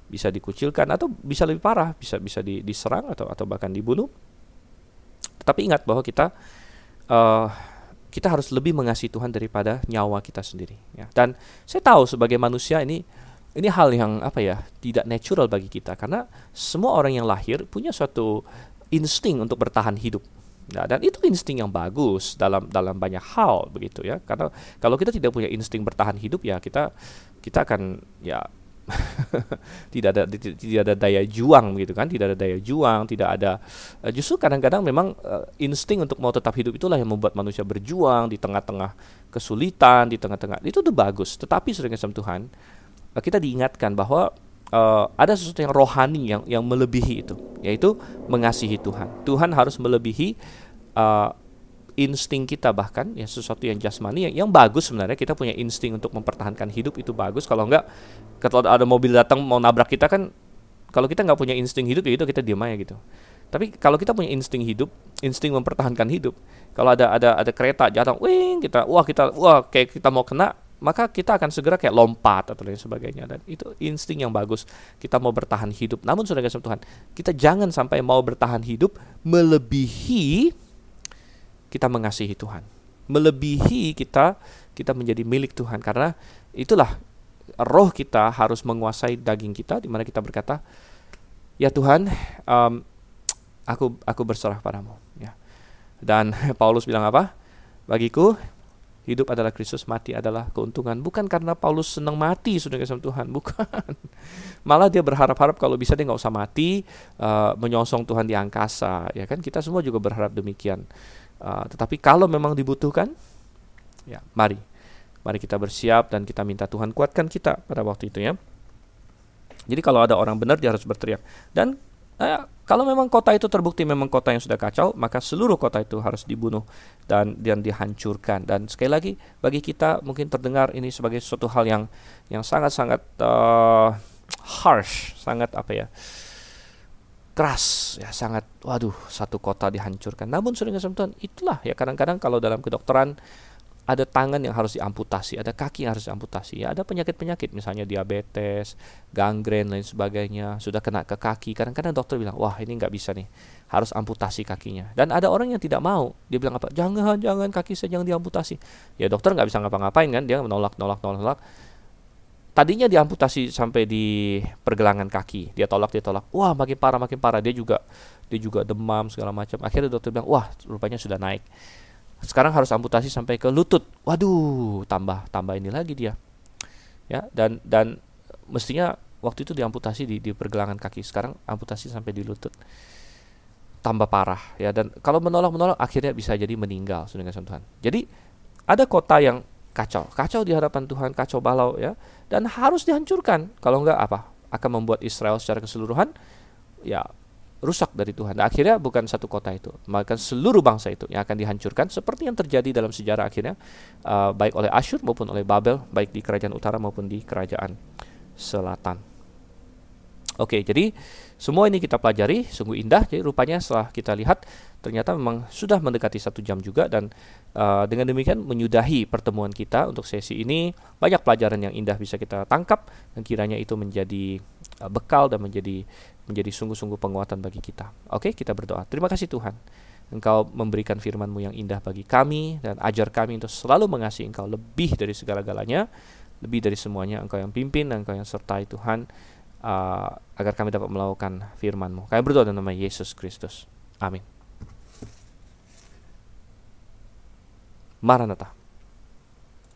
bisa dikucilkan atau bisa lebih parah, bisa bisa di, diserang atau atau bahkan dibunuh. Tetapi ingat bahwa kita uh, kita harus lebih mengasihi Tuhan daripada nyawa kita sendiri. Ya. Dan saya tahu sebagai manusia ini ini hal yang apa ya tidak natural bagi kita karena semua orang yang lahir punya suatu insting untuk bertahan hidup. Ya, dan itu insting yang bagus dalam dalam banyak hal begitu ya. Karena kalau kita tidak punya insting bertahan hidup ya kita kita akan ya tidak ada tidak ada daya juang gitu kan tidak ada daya juang tidak ada uh, justru kadang-kadang memang uh, insting untuk mau tetap hidup itulah yang membuat manusia berjuang di tengah-tengah kesulitan di tengah-tengah itu tuh bagus tetapi sering sama Tuhan uh, kita diingatkan bahwa uh, ada sesuatu yang rohani yang yang melebihi itu yaitu mengasihi Tuhan. Tuhan harus melebihi uh, insting kita bahkan ya sesuatu yang jasmani yang, yang bagus sebenarnya. Kita punya insting untuk mempertahankan hidup itu bagus. Kalau enggak kalau ada mobil datang mau nabrak kita kan kalau kita nggak punya insting hidup ya itu kita diam aja gitu. Tapi kalau kita punya insting hidup insting mempertahankan hidup kalau ada ada ada kereta jatuh wing kita wah kita wah kayak kita mau kena maka kita akan segera kayak lompat atau lain sebagainya dan itu insting yang bagus kita mau bertahan hidup namun sudah kasih Tuhan kita jangan sampai mau bertahan hidup melebihi kita mengasihi Tuhan. Melebihi kita kita menjadi milik Tuhan karena itulah roh kita harus menguasai daging kita di mana kita berkata, "Ya Tuhan, um, aku aku berserah padamu." Ya. Dan Paulus bilang apa? Bagiku hidup adalah Kristus, mati adalah keuntungan. Bukan karena Paulus senang mati sudah sama Tuhan, bukan. Malah dia berharap-harap kalau bisa dia nggak usah mati, uh, menyongsong Tuhan di angkasa. Ya kan kita semua juga berharap demikian. Uh, tetapi kalau memang dibutuhkan, ya mari, mari kita bersiap dan kita minta Tuhan kuatkan kita pada waktu itu ya. Jadi kalau ada orang benar dia harus berteriak. Dan uh, kalau memang kota itu terbukti memang kota yang sudah kacau, maka seluruh kota itu harus dibunuh dan dan dihancurkan. Dan sekali lagi bagi kita mungkin terdengar ini sebagai suatu hal yang yang sangat-sangat uh, harsh, sangat apa ya? keras ya sangat waduh satu kota dihancurkan namun sering Tuhan itulah ya kadang-kadang kalau dalam kedokteran ada tangan yang harus diamputasi, ada kaki yang harus diamputasi. Ya, ada penyakit-penyakit misalnya diabetes, gangren lain sebagainya, sudah kena ke kaki. Kadang-kadang dokter bilang, "Wah, ini nggak bisa nih. Harus amputasi kakinya." Dan ada orang yang tidak mau. Dia bilang apa? "Jangan, jangan kaki saya jangan diamputasi." Ya, dokter nggak bisa ngapa-ngapain kan, dia menolak, nolak, nolak, nolak tadinya diamputasi sampai di pergelangan kaki dia tolak dia tolak wah makin parah makin parah dia juga dia juga demam segala macam akhirnya dokter bilang wah rupanya sudah naik sekarang harus amputasi sampai ke lutut. Waduh tambah tambah ini lagi dia. Ya dan dan mestinya waktu itu diamputasi di, di pergelangan kaki. Sekarang amputasi sampai di lutut tambah parah ya. Dan kalau menolak menolak akhirnya bisa jadi meninggal sudah Tuhan. Jadi ada kota yang kacau, kacau di hadapan Tuhan, kacau balau ya, dan harus dihancurkan. Kalau enggak apa? Akan membuat Israel secara keseluruhan ya rusak dari Tuhan. Dan akhirnya bukan satu kota itu, maka seluruh bangsa itu yang akan dihancurkan seperti yang terjadi dalam sejarah akhirnya uh, baik oleh Asyur maupun oleh Babel, baik di kerajaan utara maupun di kerajaan selatan. Oke, jadi semua ini kita pelajari, sungguh indah. Jadi rupanya setelah kita lihat, ternyata memang sudah mendekati satu jam juga dan uh, dengan demikian menyudahi pertemuan kita untuk sesi ini. Banyak pelajaran yang indah bisa kita tangkap dan kiranya itu menjadi uh, bekal dan menjadi menjadi sungguh-sungguh penguatan bagi kita. Oke, kita berdoa. Terima kasih Tuhan. Engkau memberikan firman-Mu yang indah bagi kami dan ajar kami untuk selalu mengasihi Engkau lebih dari segala-galanya, lebih dari semuanya. Engkau yang pimpin dan Engkau yang sertai Tuhan uh, agar kami dapat melakukan firman-Mu. Kami berdoa dalam nama Yesus Kristus. Amin. Maranatha.